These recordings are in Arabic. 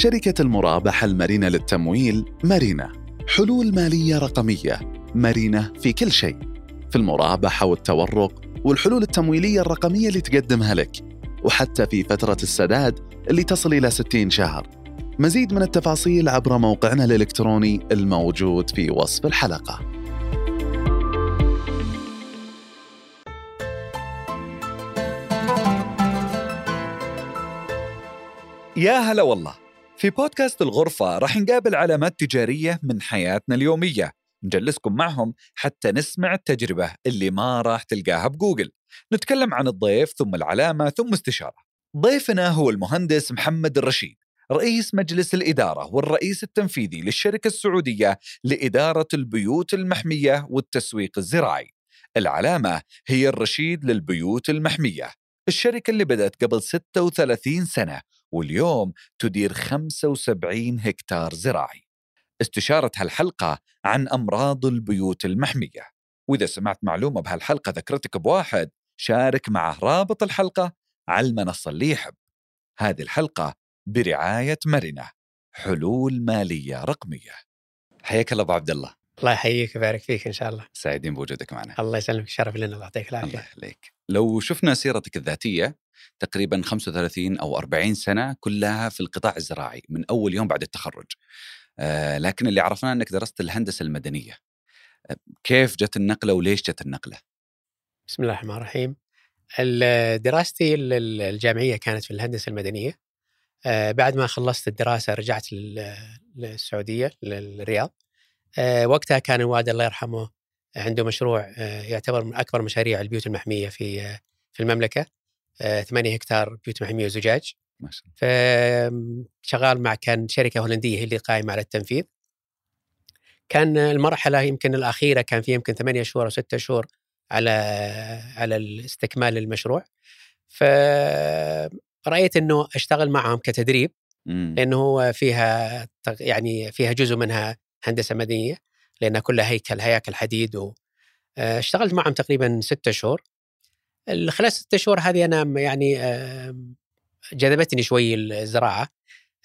شركة المرابحة المرنة للتمويل مارينا. حلول مالية رقمية مرنة في كل شيء. في المرابحة والتورق والحلول التمويلية الرقمية اللي تقدمها لك وحتى في فترة السداد اللي تصل إلى 60 شهر. مزيد من التفاصيل عبر موقعنا الإلكتروني الموجود في وصف الحلقة. يا هلا والله. في بودكاست الغرفة راح نقابل علامات تجارية من حياتنا اليومية. نجلسكم معهم حتى نسمع التجربة اللي ما راح تلقاها بجوجل. نتكلم عن الضيف ثم العلامة ثم استشارة. ضيفنا هو المهندس محمد الرشيد رئيس مجلس الإدارة والرئيس التنفيذي للشركة السعودية لإدارة البيوت المحمية والتسويق الزراعي. العلامة هي الرشيد للبيوت المحمية الشركة اللي بدأت قبل 36 سنة واليوم تدير 75 هكتار زراعي. استشارة هالحلقة عن أمراض البيوت المحمية. وإذا سمعت معلومة بهالحلقة ذكرتك بواحد شارك معه رابط الحلقة على المنصة اللي يحب. هذه الحلقة برعاية مرنة حلول مالية رقمية. حياك الله أبو عبد الله. الله يحييك ويبارك فيك إن شاء الله. سعيدين بوجودك معنا. الله يسلمك شرف لنا الله يعطيك الله العافيه يخليك. لو شفنا سيرتك الذاتية تقريبا 35 أو 40 سنة كلها في القطاع الزراعي من أول يوم بعد التخرج. آه لكن اللي عرفناه أنك درست الهندسة المدنية. آه، كيف جت النقلة وليش جت النقلة؟ بسم الله الرحمن الرحيم. ال- دراستي ال- ال- الجامعية كانت في الهندسة المدنية. آه، بعد ما خلصت الدراسة رجعت لل- للسعودية للرياض. وقتها كان الوالد الله يرحمه عنده مشروع يعتبر من أكبر مشاريع البيوت المحمية في في المملكة. 8 هكتار بيوت محميه وزجاج. ما شاء الله. فشغال مع كان شركة هولندية هي اللي قائمه على التنفيذ. كان المرحلة يمكن الأخيرة كان في يمكن ثمانية شهور أو ستة شهور على على استكمال المشروع فرأيت إنه أشتغل معهم كتدريب مم. لأنه هو فيها يعني فيها جزء منها هندسة مدنية لأنها كلها هيكل هياكل حديد و آه، اشتغلت معهم تقريبا ستة شهور. خلال ستة شهور هذه أنا م- يعني جذبتني شوي الزراعة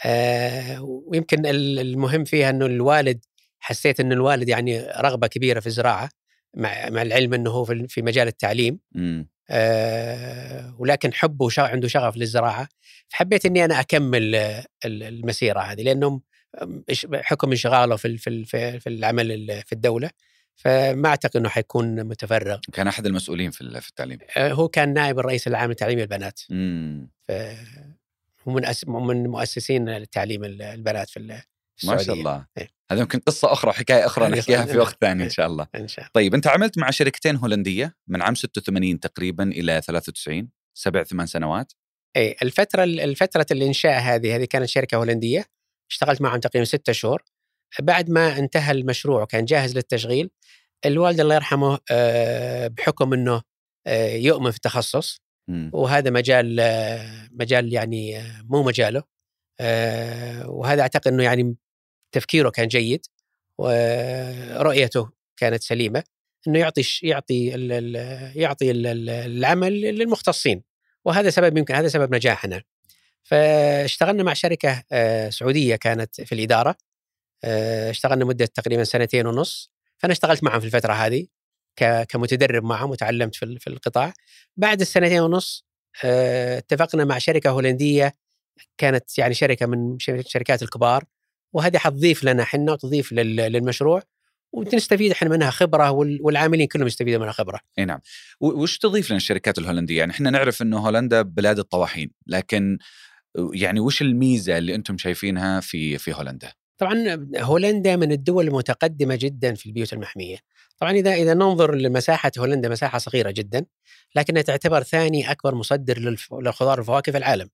آه، ويمكن ال- المهم فيها إنه الوالد حسيت انه الوالد يعني رغبة كبيرة في الزراعة مع مع العلم إنه هو في مجال التعليم. آه، ولكن حبه. عنده شغف للزراعة فحبيت إني أنا أكمل آه، ال- المسيرة هذه لأنه حكم إنشغاله في في في العمل ال- في الدولة فما أعتقد إنه حيكون متفرغ. كان أحد المسؤولين في في التعليم. آه، هو كان نائب الرئيس العام لتعليم البنات. مم. ف- هو من أس... من مؤسسين تعليم ال- البنات في ال- في ما السعودية. شاء الله. إيه. هذا يمكن قصة أخرى وحكاية أخرى هذه نحكيها في وقت ثاني إن إيه. شاء الله. إن شاء الله. طيب أنت عملت مع شركتين هولندية من عام 86 تقريبا إلى 93 سبع ثمان سنوات. اي الفترة الفترة الانشاء هذه هذه كانت شركة هولندية. اشتغلت معهم تقريبا ستة شهور. بعد ما انتهى المشروع وكان جاهز للتشغيل الوالد الله يرحمه آه، بحكم إنه آه، يؤمن في التخصص. وهذا مجال آه، مجال يعني مو مجاله وهذا أعتقد إنه يعني تفكيره كان جيد ورؤيته كانت سليمة إنه يعطي يعطي ال- يعطي ال- ال- العمل للمختصين وهذا سبب يمكن هذا سبب نجاحنا فاشتغلنا مع شركة سعودية كانت في الإدارة اشتغلنا مدة تقريبا سنتين ونص فأنا اشتغلت معهم في الفترة هذه كمتدرب معهم وتعلمت في ال- في القطاع. بعد السنتين ونص آه، اتفقنا مع شركة هولندية كانت يعني شركة من ش- الشركات الكبار وهذه حتضيف لنا إحنا وتضيف لل- للمشروع ونستفيد إحنا منها خبرة وال- والعاملين كلهم يستفيدوا منها خبرة. إي نعم. وش تضيف لنا الشركات الهولندية؟ يعني إحنا نعرف إنه هولندا بلاد الطواحين لكن يعني وش الميزة اللي أنتم شايفينها في في هولندا؟ طبعا هولندا من الدول المتقدمة جدا في البيوت المحمية. طبعا إذا إذا ننظر لمساحة هولندا مساحة صغيرة جدا لكنها تعتبر ثاني أكبر مصدر للخضار والفواكه في العالم.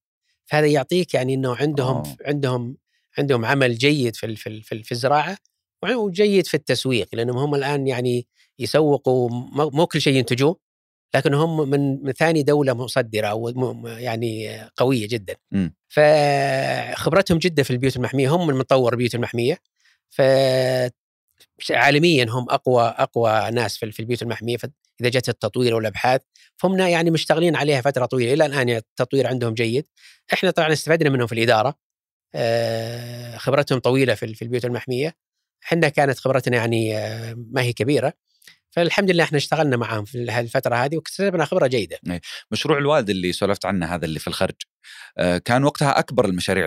فهذا يعطيك يعني إنه عندهم أوه. عندهم عندهم عمل جيد في في في, في الزراعة وجيد في التسويق لأنهم هم الآن يعني يسوقوا مو كل شيء ينتجوه لكن هم من من ثاني دولة مصدرة وم- يعني قوية جدا. مم. فخبرتهم جدا في البيوت المحمية هم من مطور البيوت المحمية. ف عالميا هم أقوى أقوى ناس في البيوت المحمية. إذا جت التطوير والأبحاث فهم يعني مشتغلين عليها فترة طويلة. إلى الآن يعني التطوير عندهم جيد. إحنا طبعا استفدنا منهم في الإدارة. آه، خبرتهم طويلة في في البيوت المحمية. إحنا كانت خبرتنا يعني آه، ما هي كبيرة. فالحمد لله إحنا اشتغلنا معاهم في الفترة هذه واكتسبنا خبرة جيدة. مشروع الوالد اللي سولفت عنه هذا اللي في الخرج آه، كان وقتها أكبر المشاريع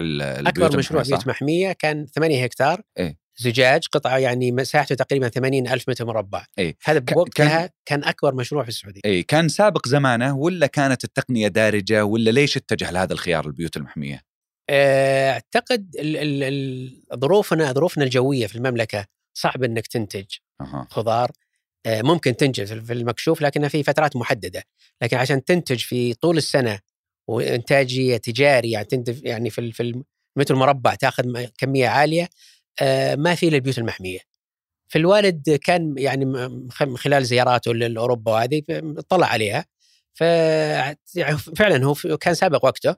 أكبر مشروع بيوت محمية كان 8 هكتار إيه؟ زجاج قطعه يعني مساحته تقريبا 80 ألف متر مربع إيه؟ هذا بوقتها كان, كان أكبر مشروع في السعودية اي كان سابق زمانه ولا كانت التقنية دارجة ولا ليش اتجه لهذا الخيار البيوت المحمية؟ آه، أعتقد ظروفنا ظروفنا الجوية في المملكة صعب إنك تنتج أه. خضار ممكن تنتج في المكشوف لكنها في فترات محددة. لكن عشان تنتج في طول السنة وإنتاجية تجاري يعني تنتج يعني في في المتر المربع تأخذ كمية عالية آه، ما في للبيوت المحمية. فالوالد كان يعني من خلال زياراته لأوروبا وهذه اطلع عليها. فعلا هو كان سابق وقته.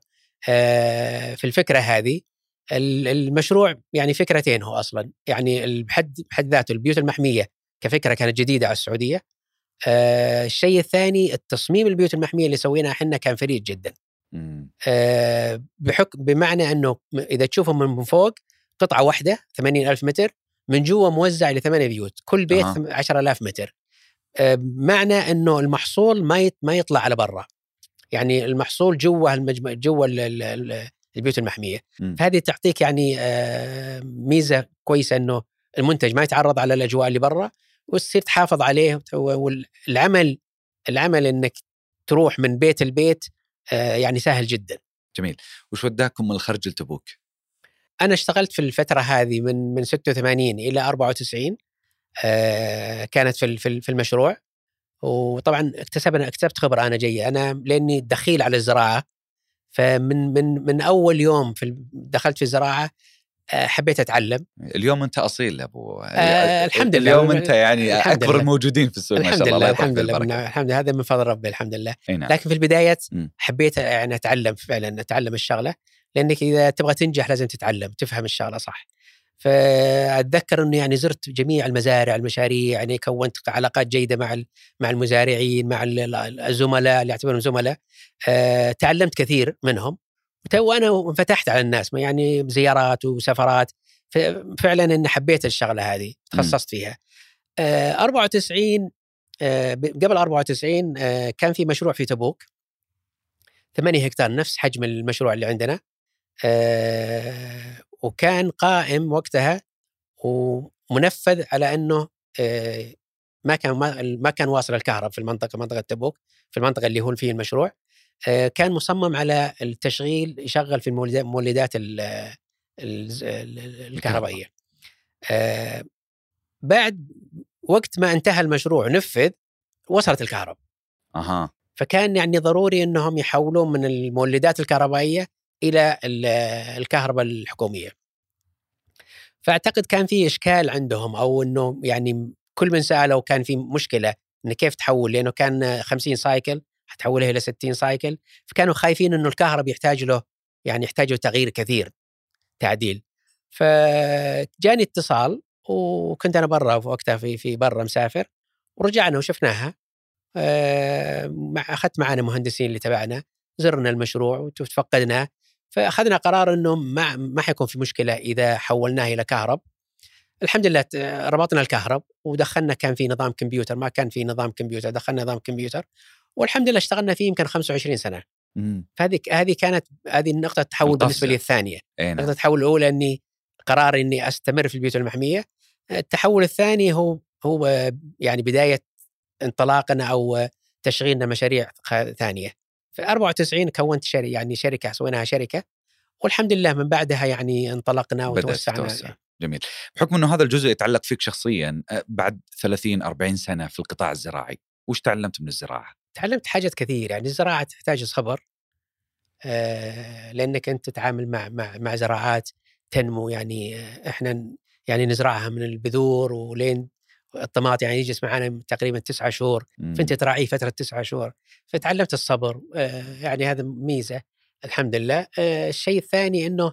آه، في الفكرة هذه المشروع يعني فكرتين هو أصلا. يعني بحد بحد ذاته البيوت المحمية كفكرة كانت جديدة على السعودية. آه الشيء الثاني التصميم البيوت المحمية اللي سويناه إحنا كان فريد جدا. آه بحكم بمعنى إنه إذا تشوفهم من فوق قطعة واحدة 80 ألف متر من جوا موزع لثمانية بيوت كل بيت آه. 10000 متر. آه معنى إنه المحصول ما ما يطلع على برا. يعني المحصول جوا جوا البيوت المحمية. م. فهذه تعطيك يعني آه ميزة كويسة إنه المنتج ما يتعرض على الأجواء اللي برا وتصير تحافظ عليه والعمل العمل إنك تروح من بيت البيت آه، يعني سهل جدا. جميل، وش وداكم من الخرج لتبوك؟ أنا اشتغلت في الفترة هذه من من 86 إلى 94 آه، كانت في في المشروع وطبعا اكتسبنا اكتسبت خبرة أنا جيدة أنا لأني دخيل على الزراعة فمن من من أول يوم في دخلت في الزراعة حبيت أتعلم. اليوم أنت أصيل أبو. آه الحمد لله. اليوم أنت يعني أكبر لله. الموجودين في السوق ما شاء الله الحمد لله الحمد لله هذا من فضل ربي الحمد لله. نعم. لكن في البدايات حبيت يعني أتعلم فعلا أتعلم الشغلة لأنك إذا تبغى تنجح لازم تتعلم تفهم الشغلة صح. فأتذكر إنه يعني زرت جميع المزارع المشاريع يعني كونت علاقات جيدة مع مع المزارعين مع الزملاء اللي اعتبرهم زملاء. أه تعلمت كثير منهم. وأنا انفتحت على الناس يعني زيارات وسفرات فعلا إني حبيت الشغلة هذه تخصصت فيها. أه 94 أه قبل 94 أه كان في مشروع في تبوك. 8 هكتار نفس حجم المشروع اللي عندنا. وكان قائم وقتها ومنفذ على إنه آه، ما كان ما كان واصل الكهرباء في المنطقة منطقة تبوك في المنطقة اللي هو فيه المشروع. آه، كان مصمم على التشغيل يشغل في المولدات الكهربائية. آه، بعد وقت ما انتهى المشروع نفذ وصلت الكهرباء. أها. فكان يعني ضروري إنهم يحولون من المولدات الكهربائية إلى الكهرباء الحكومية. فأعتقد كان في إشكال عندهم أو إنه يعني كل من سألوا كان في مشكلة انه كيف تحول لأنه كان 50 cycle حتحولها إلى 60 cycle فكانوا خايفين إنه الكهرباء يحتاج له يعني يحتاج له تغيير كثير تعديل. فجاني اتصال وكنت أنا برا وقتها في في برا مسافر ورجعنا وشفناها. آه، أخذت معنا مهندسين اللي تبعنا زرنا المشروع وتفقدناه فأخذنا قرار إنه ما ما حيكون في مشكلة إذا حولناه إلى كهرب. الحمد لله ربطنا الكهرب ودخلنا كان في نظام كمبيوتر ما كان في نظام كمبيوتر دخلنا نظام كمبيوتر. والحمد لله اشتغلنا فيه يمكن 25 سنة. فهذه هذه كانت هذه نقطه تحول بالنسبة لي الثانية. نعم. نقطه التحول الأولى إني قرار إني أستمر في البيوت المحمية. التحول الثاني هو هو يعني بداية انطلاقنا أو تشغيلنا مشاريع ثانية. في 94 كونت شركة يعني شركة سويناها شركة. والحمد لله من بعدها يعني انطلقنا وتوسعنا. جميل. بحكم إنه هذا الجزء يتعلق فيك شخصيا بعد 30 40 سنة في القطاع الزراعي وش تعلمت من الزراعة؟ تعلمت حاجات كثير يعني الزراعة تحتاج صبر آه لأنك أنت تتعامل مع مع مع زراعات تنمو يعني إحنا يعني نزرعها من البذور ولين الطماطم يعني يجلس معنا تقريبا تسعة شهور فأنت تراعيه فترة تسعة شهور. فتعلمت الصبر آه، يعني هذا ميزة الحمد لله. آه، الشيء الثاني إنه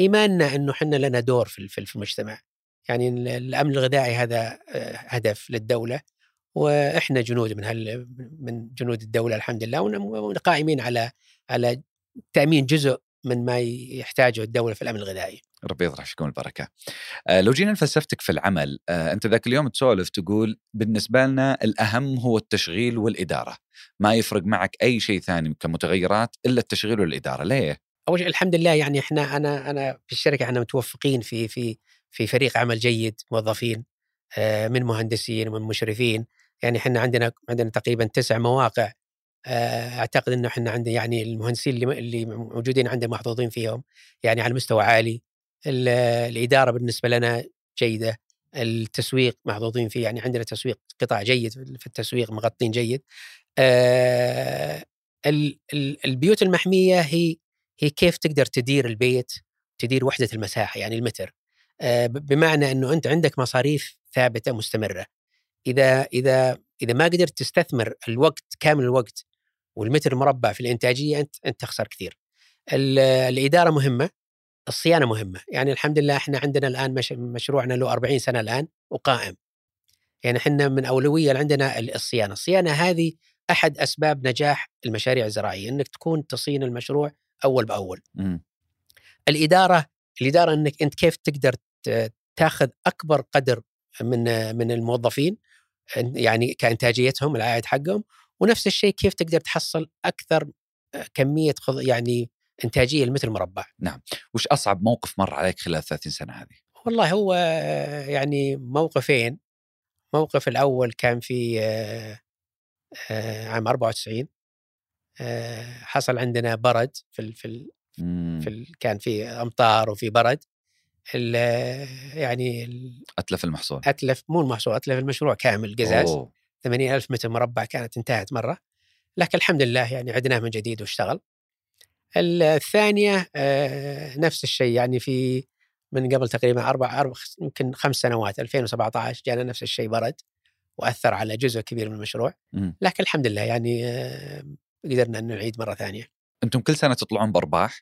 إيماننا إنه إحنا لنا دور في في المجتمع. يعني الأمن الغذائي هذا آه، هدف للدولة. وإحنا جنود من هال من جنود الدولة الحمد لله وقائمين على على تأمين جزء من ما يحتاجه الدولة في الأمن الغذائي. ربي يطرح فيكم البركة. آه لو جينا لفلسفتك في العمل، آه أنت ذاك اليوم تسولف تقول بالنسبة لنا الأهم هو التشغيل والإدارة، ما يفرق معك أي شيء ثاني كمتغيرات إلا التشغيل والإدارة، ليه؟ أول شيء الحمد لله يعني إحنا أنا أنا في الشركة إحنا متوفقين في في في فريق عمل جيد موظفين آه من مهندسين ومن مشرفين، يعني إحنا عندنا عندنا تقريبا تسع مواقع آه، أعتقد إنه إحنا عندنا يعني المهندسين اللي اللي موجودين عندنا محظوظين فيهم يعني على مستوى عالي الإدارة بالنسبة لنا جيدة التسويق محظوظين فيه يعني عندنا تسويق قطاع جيد في التسويق مغطين جيد آه البيوت المحمية هي هي كيف تقدر تدير البيت تدير وحدة المساحة يعني المتر آه بمعنى إنه أنت عندك مصاريف ثابتة مستمرة إذا إذا إذا ما قدرت تستثمر الوقت كامل الوقت والمتر المربع في الإنتاجية أنت أنت تخسر كثير. الإدارة مهمة الصيانة مهمة، يعني الحمد لله إحنا عندنا الآن مش مشروعنا له 40 سنة الآن وقائم. يعني إحنا من أولوية عندنا الصيانة، الصيانة هذه أحد أسباب نجاح المشاريع الزراعية إنك تكون تصين المشروع أول بأول. م. الإدارة الإدارة إنك أنت كيف تقدر تاخذ أكبر قدر من من الموظفين يعني كإنتاجيتهم العائد حقهم ونفس الشيء كيف تقدر تحصل أكثر آه، كمية يعني إنتاجية المتر مربع. نعم، وش أصعب موقف مر عليك خلال 30 سنة هذه؟ والله هو يعني موقفين الموقف الأول كان في آه، آه، عام 94 حصل عندنا برد في ال في ال في ال كان في أمطار وفي برد يعني أتلف المحصول. أتلف مو المحصول أتلف المشروع كامل قزاز 80 ألف متر مربع كانت انتهت مرة. لكن الحمد لله يعني عدناه من جديد واشتغل. الثانية آه، نفس الشيء يعني في من قبل تقريبا أربع أربع يمكن خمس سنوات 2017 جانا نفس الشيء برد وأثر على جزء كبير من المشروع. لكن الحمد لله يعني آه، قدرنا أن نعيد مرة ثانية. أنتم كل سنة تطلعون بأرباح؟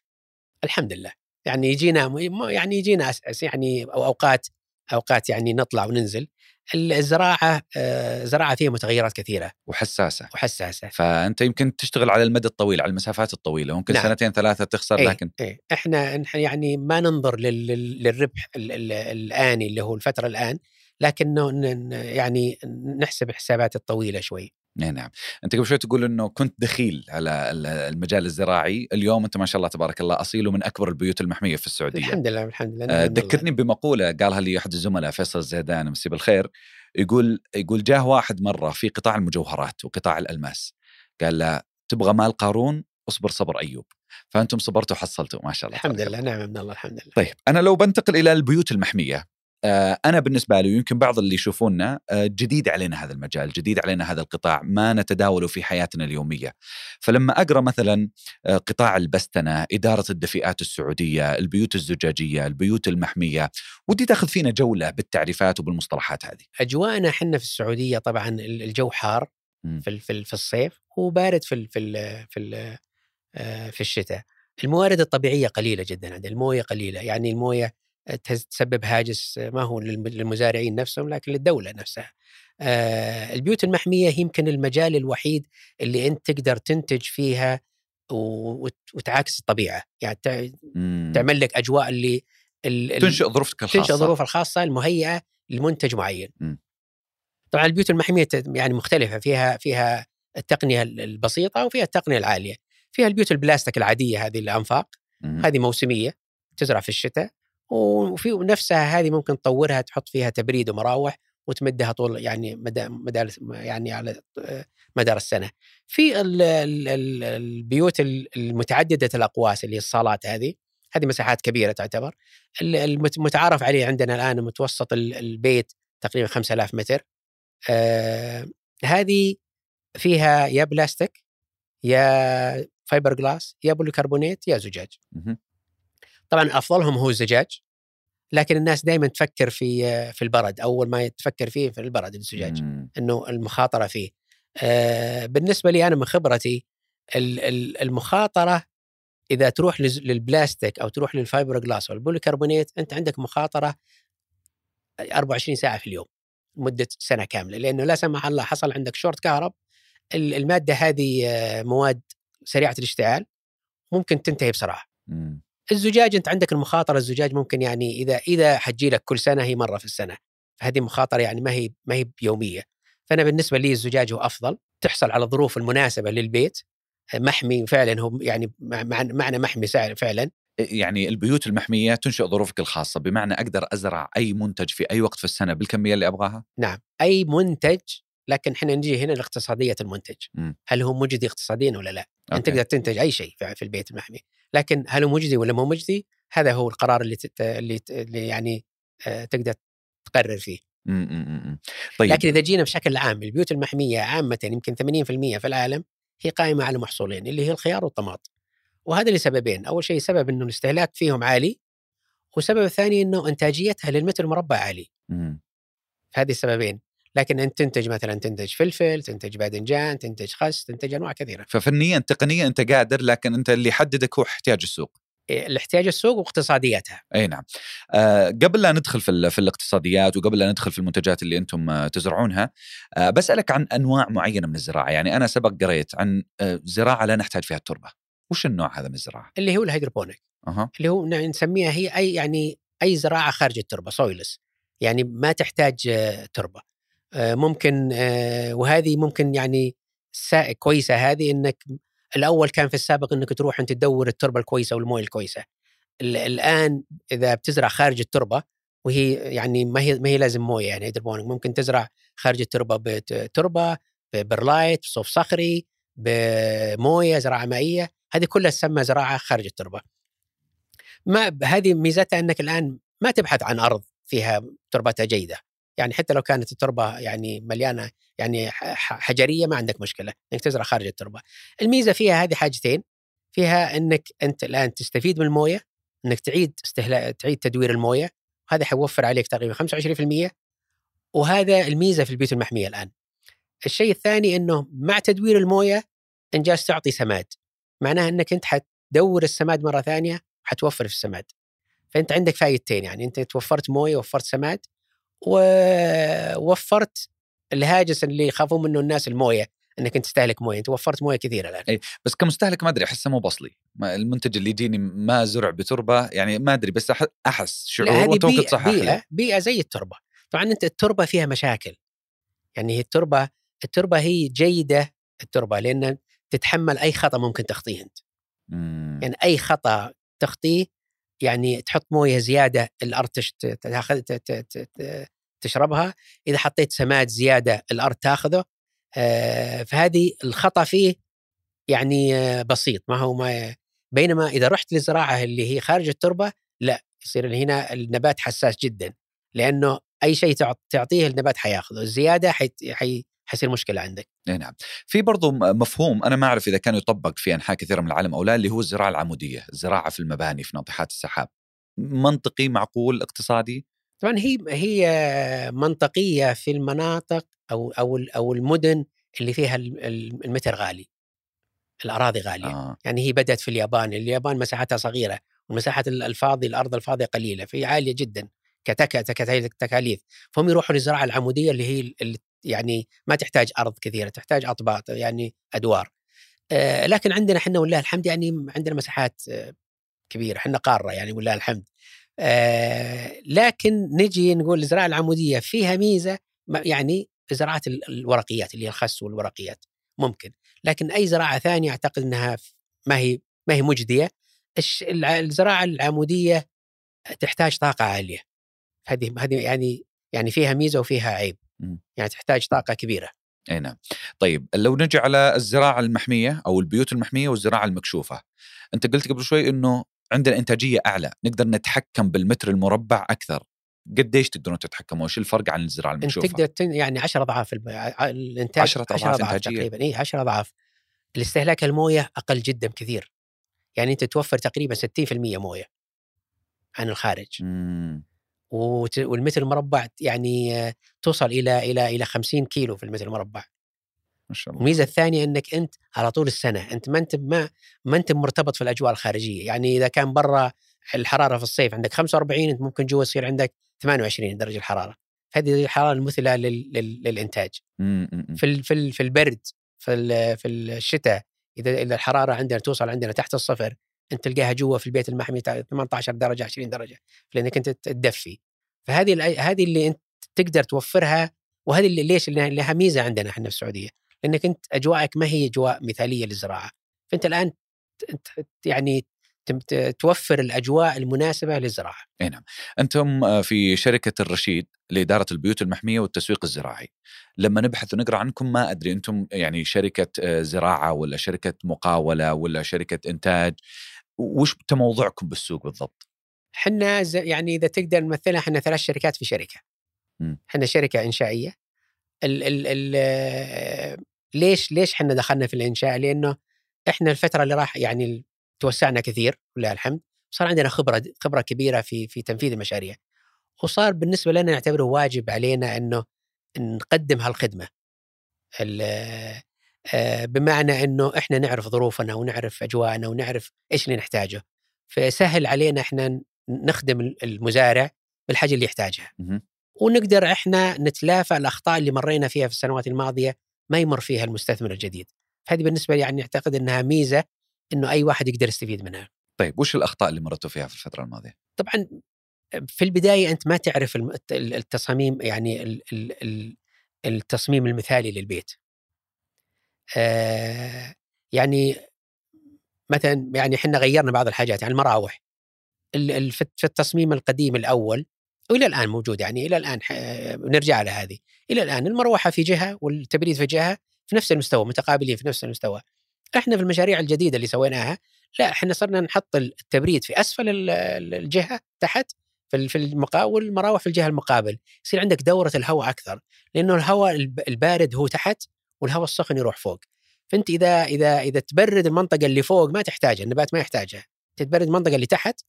الحمد لله. يعني يجينا يعني يجينا يعني أو أوقات أوقات يعني نطلع وننزل. الزراعة آه، زراعة فيها متغيرات كثيرة. وحساسة. وحساسة. فأنت يمكن تشتغل على المدى الطويل على المسافات الطويلة. ممكن نعم. سنتين ثلاثة تخسر إيه لكن إيه. إحنا يعني ما ننظر للربح الآني اللي هو الفترة الآن لكنه يعني نحسب الحسابات الطويلة شوي. نعم. أنت قبل شوي تقول إنه كنت دخيل على المجال الزراعي. اليوم أنت ما شاء الله تبارك الله أصيل ومن أكبر البيوت المحمية في السعودية. الحمد لله الحمد لله آه ذكرني بمقولة قالها لي أحد الزملاء فيصل الزيدان مسي بالخير يقول يقول جاه واحد مرة في قطاع المجوهرات وقطاع الألماس. قال له تبغى مال قارون؟ اصبر صبر أيوب. فأنتم صبرتوا وحصلتوا ما شاء الله الحمد لله نعم من الله الحمد لله. طيب أنا لو بنتقل إلى البيوت المحمية أنا بالنسبة لي ويمكن بعض اللي يشوفونا آه، جديد علينا هذا المجال جديد علينا هذا القطاع ما نتداوله في حياتنا اليومية. فلما أقرأ مثلا آه، قطاع البستنة إدارة الدفئات السعودية البيوت الزجاجية البيوت المحمية ودي تاخذ فينا جولة بالتعريفات وبالمصطلحات هذه. أجواءنا إحنا في السعودية طبعا الجو حار في في الصيف وبارد في في في في الشتاء. الموارد الطبيعية قليلة جدا عندنا الموية قليلة يعني الموية تسبب هاجس ما هو للمزارعين نفسهم لكن للدولة نفسها. آه، البيوت المحمية يمكن المجال الوحيد اللي أنت تقدر تنتج فيها وتعاكس الطبيعة، يعني تعمل لك أجواء اللي تنشئ ظروفك الخاصة. تنشئ ظروف الخاصة المهيئة لمنتج معين. طبعا البيوت المحمية يعني مختلفة. فيها فيها التقنية البسيطة وفيها التقنية العالية. فيها البيوت البلاستيك العادية هذه الأنفاق. هذه موسمية تزرع في الشتاء. وفي نفسها هذه ممكن تطورها تحط فيها تبريد ومراوح وتمدها طول يعني مدى مدى يعني على مدار السنة. في ال ال ال البيوت المتعددة الأقواس اللي هي الصالات هذه هذه مساحات كبيرة تعتبر. المتعارف عليه عندنا الآن متوسط البيت تقريبا 5000 متر. آه هذه فيها يا بلاستيك يا فايبر جلاس يا polycarbonate يا زجاج. طبعا أفضلهم هو الزجاج لكن الناس دائما تفكر في في البرد أول ما تفكر فيه في البرد الزجاج إنه المخاطرة فيه. آه بالنسبة لي أنا من خبرتي المخاطرة إذا تروح للبلاستيك أو تروح للفايبر جلاس أو ال polycarbonate أنت عندك مخاطرة 24 ساعة في اليوم مدة سنة كاملة لأنه لا سمح الله حصل عندك شورت كهرب المادة هذه آه، مواد سريعة الاشتعال ممكن تنتهي بسرعة. الزجاج أنت عندك المخاطرة الزجاج ممكن يعني إذا إذا حتجي لك كل سنة هي مرة في السنة. فهذه مخاطرة يعني ما هي ما هي بيومية. فأنا بالنسبة لي الزجاج هو أفضل. تحصل على الظروف المناسبة للبيت. محمي فعلا هو يعني مع- مع- معنى محمي فعلا. يعني البيوت المحمية تنشئ ظروفك الخاصة. بمعنى أقدر أزرع أي منتج في أي وقت في السنة بالكمية اللي أبغاها؟ نعم. أي منتج لكن إحنا نجي هنا لاقتصادية المنتج. هل هو مجدي اقتصاديا ولا لا؟ انت أوكي. تقدر تنتج أي شيء في البيت المحمي. لكن هل هو مجدي ولا مو مجدي؟ هذا هو القرار اللي تت... اللي, ت... اللي يعني آه، تقدر تقرر فيه. طيب. لكن إذا جينا بشكل عام البيوت المحمية عامة يمكن 80% في العالم هي قائمة على محصولين اللي هي الخيار والطماط. وهذا لسببين أول شيء سبب إنه الاستهلاك فيهم عالي والسبب الثاني إنه إنتاجيتها للمتر المربع عالي. مم. هذه السببين. لكن انت تنتج مثلا تنتج فلفل تنتج باذنجان تنتج خس تنتج أنواع كثيرة. ففنيا تقنيا أنت قادر لكن أنت اللي يحددك هو احتياج السوق. إيه، الاحتياج السوق واقتصادياتها أي نعم. آه قبل لا ندخل في, في الاقتصاديات وقبل لا ندخل في المنتجات اللي أنتم آه تزرعونها آه بسألك عن أنواع معينة من الزراعة. يعني أنا سبق قريت عن آه زراعة لا نحتاج فيها التربة. وش النوع هذا من الزراعة؟ اللي هو ال hydroponic. أها. اللي هو نسميها هي أي يعني أي زراعة خارج التربة soilless يعني ما تحتاج آه، تربة. ممكن آه، وهذه ممكن يعني سا- كويسة هذه إنك الأول كان في السابق إنك تروح أنت تدور التربة الكويسة والموية الكويسة. ال- الآن إذا بتزرع خارج التربة وهي يعني ما هي ما هي لازم موية يعني ممكن تزرع خارج التربة بتربه ببرلايت بصوف صخري بموية زراعة مائية. هذه كلها تسمى زراعة خارج التربة. ما هذه ميزتها إنك الآن ما تبحث عن أرض فيها تربتها جيدة. يعني حتى لو كانت التربة يعني مليانة يعني حجرية ما عندك مشكلة إنك تزرع خارج التربة. الميزة فيها هذه حاجتين فيها إنك أنت الآن تستفيد من الموية إنك تعيد استهلاك تعيد تدوير الموية هذا حيوفر عليك تقريبا 25% وهذا الميزة في البيوت المحمية الآن. الشيء الثاني إنه مع تدوير الموية ان جالس تعطي سماد معناها إنك أنت حتدور السماد مرة ثانية وحتوفر في السماد. فأنت عندك فائدتين يعني أنت توفرت موية وفرت سماد ووفرت الهاجس اللي يخافون منه الناس الموية إنك أنت تستهلك موية أنت وفرت موية كثيرة الآن. بس كمستهلك ما أدري أحسه مو بصلي. المنتج اللي يجيني ما زرع بتربة يعني ما أدري بس أحس شعور تصحح لي. بيئة, بيئة زي التربة. طبعا أنت التربة فيها مشاكل. يعني هي التربة التربة هي جيدة التربة لأن تتحمل أي خطأ ممكن تخطيه أنت. مم. يعني أي خطأ تخطيه يعني تحط موية زيادة الأرض تش... تاخذ تشربها. إذا حطيت سماد زيادة الأرض تاخذه. فهذه الخطأ فيه يعني بسيط. ما هو ما بينما إذا رحت للزراعة اللي هي خارج التربة لا يصير هنا النبات حساس جدا لأنه أي شيء تعط- تعطيه النبات حياخذه. الزيادة حي... حي... حيصير مشكلة عندك. إي نعم. في برضو مفهوم أنا ما أعرف إذا كان يطبق في أنحاء كثيرة من العالم أو لا اللي هو الزراعة العمودية الزراعة في المباني في ناطحات السحاب. منطقي معقول اقتصادي؟ طبعا هي هي منطقية في المناطق أو أو أو المدن اللي فيها ال- ال- المتر غالي الأراضي غالية. آه. يعني هي بدأت في اليابان اليابان مساحتها صغيرة ومساحه ال- الفاضي الأرض الفاضية قليلة فهي عالية جدا كتك- تك- تكاليف. فهم يروحوا للزراعة العمودية اللي هي يعني ما تحتاج أرض كثيرة تحتاج أطباق يعني أدوار. آه، لكن عندنا إحنا ولله الحمد يعني عندنا مساحات آه، كبيرة إحنا قارة يعني ولله الحمد. آه، لكن نجي نقول الزراعة العمودية فيها ميزة يعني زراعة ال- الورقيات اللي هي الخس والورقيات ممكن. لكن أي زراعة ثانية أعتقد إنها ما هي ما هي مجدية. الزراعة العمودية تحتاج طاقة عالية. هذه هذه يعني يعني فيها ميزة وفيها عيب. يعني تحتاج طاقة كبيرة. أي نعم. طيب لو نجي على الزراعة المحمية أو البيوت المحمية والزراعة المكشوفة أنت قلت قبل شوي إنه عندنا إنتاجية أعلى نقدر نتحكم بالمتر المربع أكثر. قديش تقدرون تتحكموا إيش الفرق عن الزراعة المكشوفة؟ تقدر تن يعني 10 أضعاف الب- الإنتاج 10 أضعاف إنتاجية. تقريبا. إي 10 أضعاف. الاستهلاك الموية أقل جدا كثير. يعني أنت توفر تقريبا 60% موية عن الخارج. مم. والمتر المربع يعني توصل إلى إلى إلى 50 كيلو في المتر المربع ما شاء الله الميزة الثانية إنك أنت على طول السنة أنت ما أنت ما ما أنت مرتبط في الأجواء الخارجية يعني إذا كان برا الحرارة في الصيف عندك 45 أنت ممكن جوا يصير عندك 28 درجة الحرارة هذه الحرارة المثلى لل... لل... للإنتاج مم. مم. في ال... في ال... في البرد في ال... في الشتاء إذا إذا الحرارة عندنا توصل عندنا تحت الصفر أنت تلقاها جوا في البيت المحمي 18 درجة 20 درجة لأنك أنت تدفي. فهذه هذه اللي أنت تقدر توفرها وهذه اللي ليش اللي لها ميزة عندنا إحنا في السعودية؟ لأنك أنت أجواءك ما هي أجواء مثالية للزراعة. فأنت الآن يعني توفر الأجواء المناسبة للزراعة. أي نعم. أنتم آه، في شركة الرشيد لإدارة البيوت المحمية والتسويق الزراعي. لما نبحث ونقرأ عنكم ما أدري أنتم يعني شركة آه، زراعة ولا شركة مقاولة ولا شركة إنتاج وش تموضعكم بالسوق بالضبط؟ إحنا يعني إذا تقدر نمثلها إحنا ثلاث شركات في شركة. إحنا شركة إنشائية. ال ال ال ليش ليش إحنا دخلنا في الإنشاء؟ لأنه إحنا الفترة اللي راح يعني توسعنا كثير ولله الحمد. صار عندنا خبرة خبرة كبيرة في في تنفيذ المشاريع. وصار بالنسبة لنا نعتبره واجب علينا إنه نقدم هالخدمة. ال- بمعنى إنه إحنا نعرف ظروفنا ونعرف أجواءنا ونعرف إيش اللي نحتاجه. فسهل علينا إحنا نخدم المزارع بالحاجة اللي يحتاجها. ونقدر إحنا نتلافى الأخطاء اللي مرينا فيها في السنوات الماضية ما يمر فيها المستثمر الجديد. هذه بالنسبة لي يعني أعتقد إنها ميزة إنه أي واحد يقدر يستفيد منها. طيب وش الأخطاء اللي مرتوا فيها في الفترة الماضية؟ طبعا في البداية أنت ما تعرف التصاميم يعني ال- ال- ال- التصميم المثالي للبيت. آه، يعني مثلا يعني إحنا غيرنا بعض الحاجات يعني المراوح. ال- ال- في التصميم القديم الأول وإلى الآن موجود يعني إلى الآن ح- نرجع على هذه. إلى الآن المروحة في جهة والتبريد في جهة في نفس المستوى متقابلين في نفس المستوى. إحنا في المشاريع الجديدة اللي سويناها لا إحنا صرنا نحط التبريد في أسفل ال- ال- الجهة تحت في ال- في المقاول والمراوح في الجهة المقابل. يصير عندك دورة الهواء أكثر لأنه الهواء الب- البارد هو تحت والهواء السخن يروح فوق. فأنت إذا إذا إذا تبرد المنطقة اللي فوق ما تحتاجها النبات ما يحتاجها. تتبرد المنطقة اللي تحت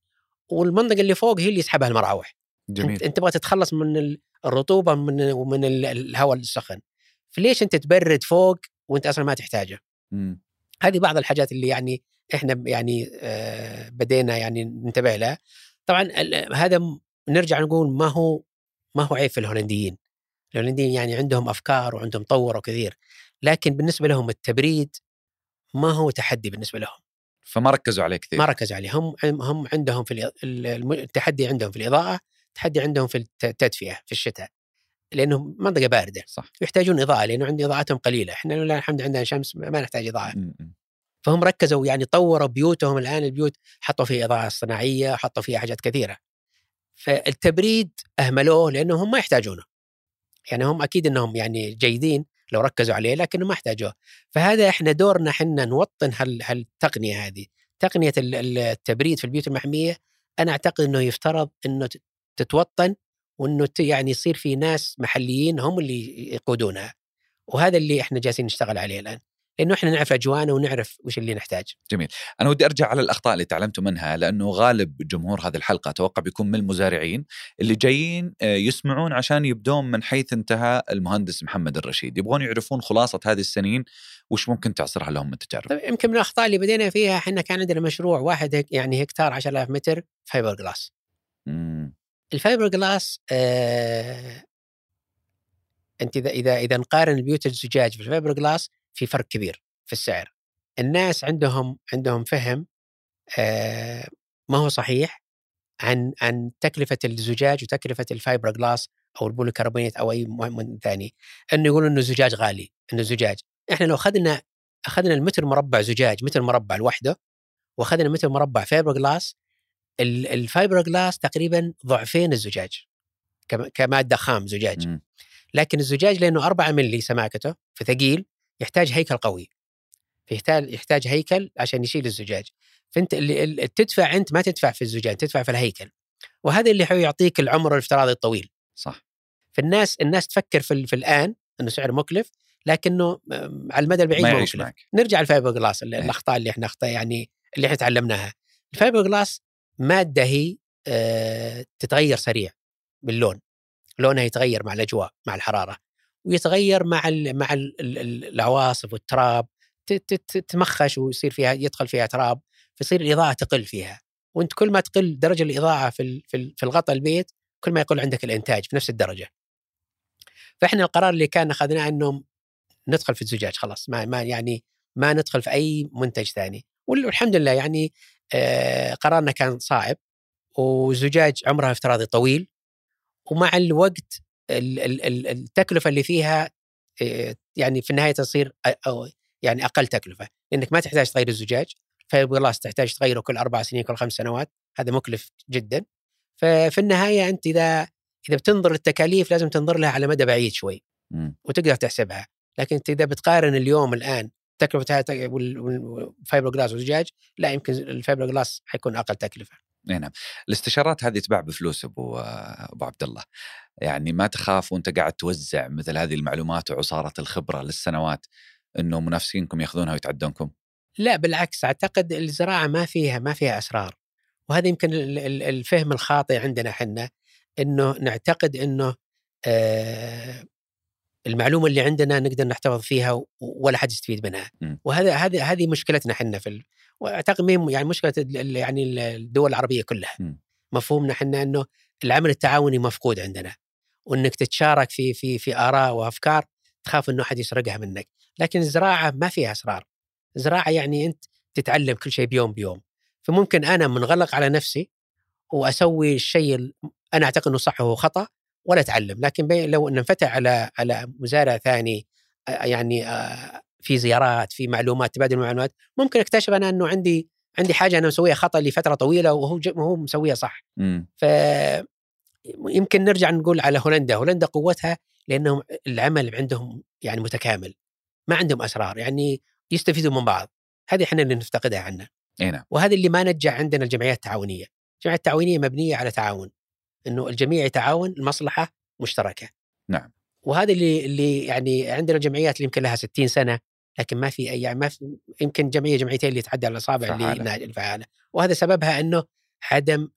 والمنطقة اللي فوق هي اللي يسحبها المراوح. جميل. أنت, انت تبغى تتخلص من ال- الرطوبة من ومن ال- الهواء السخن. فليش أنت تبرد فوق وأنت أصلا ما تحتاجه؟ مم. هذه بعض الحاجات اللي يعني إحنا يعني آه، بدينا يعني ننتبه لها. طبعا هذا نرجع نقول ما هو ما هو عيب في الهولنديين. الهولنديين يعني عندهم أفكار وعندهم طوروا كثير لكن بالنسبة لهم التبريد ما هو تحدي بالنسبة لهم. فما ركزوا عليه كثير. ما ركزوا عليه. هم هم عندهم في التحدي عندهم في الإضاءة التحدي عندهم في الت- التدفئة في الشتاء لأنه منطقة باردة. صح. يحتاجون إضاءة لأنه عندي إضاءتهم قليلة. إحنا لله الحمد عندنا شمس ما نحتاج إضاءة. مم. فهم ركزوا يعني طوروا بيوتهم الآن البيوت حطوا فيها إضاءة صناعية حطوا فيها حاجات كثيرة. فالتبريد أهملوه لأنه هم ما يحتاجونه. يعني هم أكيد إنهم يعني جيدين لو ركزوا عليه لكنه ما احتاجوه. فهذا إحنا دورنا إحنا نوطن هال هالتقنية هذه. تقنية ال- ال- التبريد في البيوت المحمية أنا أعتقد إنه يفترض إنه تتوطن وإنه يعني يصير في ناس محليين هم اللي يقودونها. وهذا اللي إحنا جالسين نشتغل عليه الآن. لأنه إحنا نعرف أجوانا ونعرف وش اللي نحتاج. أنا ودي أرجع على الأخطاء اللي تعلمتوا منها لأنه غالب جمهور هذه الحلقة أتوقع بيكون من المزارعين اللي جايين آه، يسمعون عشان يبدون من حيث انتهى المهندس محمد الرشيد. يبغون يعرفون خلاصة هذه السنين وش ممكن تعصرها لهم من تجارب طيب يمكن من الأخطاء اللي بدينا فيها إحنا كان عندنا مشروع واحد يعني هكتار 10000 متر فايبر جلاس مم. الفايبر جلاس آه أنت إذا إذا إذا نقارن البيوت الزجاج في الفايبر جلاس في فرق كبير في السعر. الناس عندهم عندهم فهم آه ما هو صحيح عن عن تكلفة الزجاج وتكلفة الفايبر جلاس أو ال polycarbonate أو أي مهم ثاني. إنه يقولوا إنه الزجاج غالي إنه الزجاج. إحنا لو أخذنا أخذنا المتر مربع زجاج متر مربع لوحده وأخذنا متر مربع فايبر جلاس ال- الفايبر جلاس تقريبا ضعفين الزجاج كم- كمادة خام زجاج. لكن الزجاج لأنه 4 ملي سماكته فثقيل يحتاج هيكل قوي. فيحتاج يحتاج هيكل عشان يشيل الزجاج. فأنت اللي تدفع أنت ما تدفع في الزجاج تدفع في الهيكل. وهذا اللي حيعطيك العمر الافتراضي الطويل. صح. فالناس الناس تفكر في, في الآن إنه سعر مكلف لكنه م- على المدى البعيد ما مكلف. معك. نرجع للفايبر جلاس إيه. الأخطاء اللي إحنا اخطاء يعني اللي إحنا تعلمناها. الفايبر جلاس مادة هي آه، تتغير سريع باللون. لونها يتغير مع الأجواء مع الحرارة. ويتغير مع ال مع ال ال ال العواصف والتراب تتمخش ويصير فيها يدخل فيها تراب فيصير الإضاءة تقل فيها. وأنت كل ما تقل درجة الإضاءة في في ال- في الغطاء البيت كل ما يقل عندك الإنتاج في نفس الدرجة. فإحنا القرار اللي كان أخذناه انه ندخل في الزجاج خلاص ما ما يعني ما ندخل في أي منتج ثاني. والحمد لله يعني آه، قرارنا كان صعب وزجاج عمرها افتراضي طويل ومع الوقت ال- ال- ال- التكلفة اللي فيها يعني في النهاية تصير أو يعني أقل تكلفة. لأنك ما تحتاج تغير الزجاج fiber تحتاج تغيره كل أربع سنين كل خمس سنوات هذا مكلف جدا. ففي النهاية أنت إذا إذا بتنظر للتكاليف لازم تنظر لها على مدى بعيد شوي مم. وتقدر تحسبها. لكن أنت إذا بتقارن اليوم الآن تكلفه والفايبر جلاس والزجاج لا يمكن الفايبر جلاس حيكون أقل تكلفة. إي نعم الاستشارات هذه تباع بفلوس أبو أبو عبد الله يعني ما تخاف وأنت قاعد توزع مثل هذه المعلومات وعصارة الخبرة للسنوات إنه منافسينكم يأخذونها ويتعدونكم لا بالعكس أعتقد الزراعة ما فيها ما فيها أسرار وهذا يمكن ال- ال- الفهم الخاطئ عندنا إحنا إنه نعتقد إنه آه المعلومة اللي عندنا نقدر نحتفظ فيها ولا حد يستفيد منها م. وهذا هذه هذه مشكلتنا إحنا في. وأعتقد يعني مشكلة يعني ال- الدول العربية كلها. م. مفهومنا إحنا إنه العمل التعاوني مفقود عندنا. وإنك تتشارك في في في آراء وأفكار تخاف إنه أحد يسرقها منك. لكن الزراعة ما فيها أسرار. الزراعة يعني أنت تتعلم كل شيء بيوم بيوم. فممكن أنا منغلق على نفسي وأسوي الشيء ال- أنا أعتقد إنه صح وهو خطأ ولا أتعلم. لكن لو ان انفتح على على مزارع ثاني يعني في زيارات في معلومات تبادل معلومات ممكن أكتشف أنا إنه عندي عندي حاجة أنا مسويها خطأ لفترة طويلة وهو وهو مسويها صح. مم. ف يمكن نرجع نقول على هولندا. هولندا قوتها لأنهم العمل عندهم يعني متكامل. ما عندهم أسرار يعني يستفيدوا من بعض. هذه إحنا اللي نفتقدها عنا. نعم. وهذا اللي ما نجح عندنا الجمعيات التعاونية. الجمعيات التعاونية مبنية على تعاون. إنه الجميع يتعاون المصلحة مشتركة. نعم. وهذا اللي اللي يعني عندنا الجمعيات اللي يمكن لها 60 سنة لكن ما في أي يعني ما في يمكن جمعية جمعيتين اللي يتعدى على الإصابع اللي الفعاله وهذا سببها إنه عدم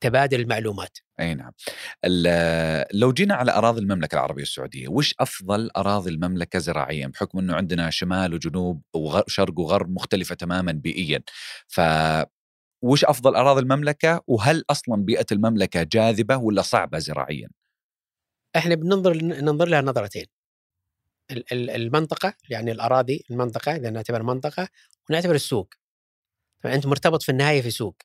تبادل المعلومات. أي نعم. لو جينا على أراضي المملكة العربية السعودية وش أفضل أراضي المملكة زراعيا؟ بحكم إنه عندنا شمال وجنوب وشرق وغرب مختلفة تماما بيئيا. ف وش أفضل أراضي المملكة؟ وهل أصلا بيئة المملكة جاذبة ولا صعبة زراعيا؟ إحنا بننظر ننظر لها نظرتين. المنطقة يعني الأراضي المنطقة إذا نعتبر منطقة ونعتبر السوق. فانت مرتبط في النهاية في سوق.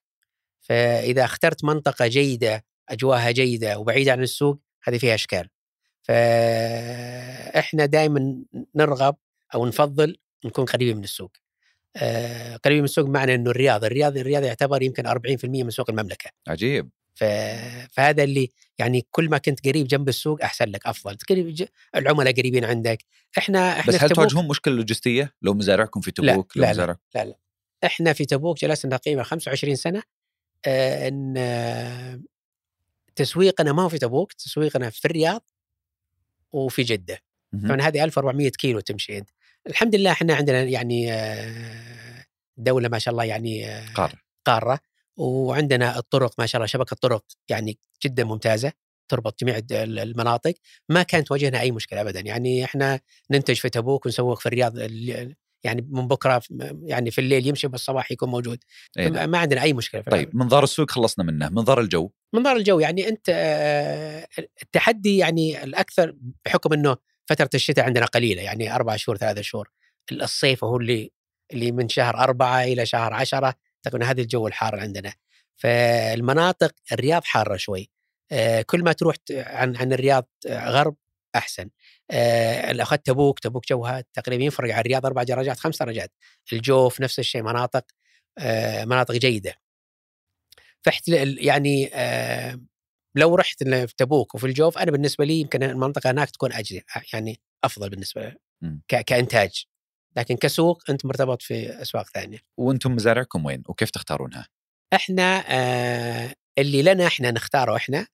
فإذا اخترت منطقة جيدة اجواها جيدة وبعيدة عن السوق هذه فيها إشكال. فإحنا دائما نرغب أو نفضل نكون قريبين من السوق. آه، قريبين من السوق بمعنى إنه الرياض الرياض الرياض يعتبر يمكن 40% من سوق المملكة. عجيب. فهذا اللي يعني كل ما كنت قريب جنب السوق أحسن لك أفضل قريب. العملاء قريبين عندك إحنا إحنا بس هل تواجهون مشكلة لوجستية لو مزارعكم في لا، تبوك لو لا، لا. مزارع لا لا إحنا في تبوك جلسنا تقريبا 25 سنة آه، إن آه، تسويقنا ما هو في تبوك تسويقنا في الرياض وفي جدة. طبعا هذه 1400 كيلو تمشي أنت الحمد لله إحنا عندنا يعني آه، دولة ما شاء الله يعني آه، قارة قارة وعندنا الطرق ما شاء الله شبكة طرق يعني جدا ممتازة تربط جميع المناطق. ما كانت تواجهنا أي مشكلة ابدا. يعني إحنا ننتج في تبوك ونسوق في الرياض ال- يعني من بكرة يعني في الليل يمشي بالصباح يكون موجود. أي نعم. ما عندنا أي مشكلة في طيب منظار السوق خلصنا منه. منظار الجو. منظار الجو يعني أنت التحدي يعني الأكثر بحكم إنه فترة الشتاء عندنا قليلة يعني أربع شهور ثلاثة شهور. الصيف هو اللي اللي من شهر أربعة إلى شهر عشرة تقريبا هذا الجو الحار عندنا. فالمناطق الرياض حارة شوي. آه، كل ما تروح عن عن الرياض آه، غرب أحسن. آه، لو أخذت تبوك تبوك جوها تقريبا يفرق عن الرياض أربع درجات خمس درجات. الجوف نفس الشيء مناطق مناطق جيدة. فاحت يعني لو رحت في تبوك وفي الجوف أنا بالنسبة لي يمكن المنطقة هناك تكون أجزي يعني أفضل بالنسبة كإنتاج. لكن كسوق انت مرتبط في أسواق ثانية. وأنتم مزارعكم وين؟ وكيف تختارونها؟ إحنا آه اللي لنا إحنا نختاره إحنا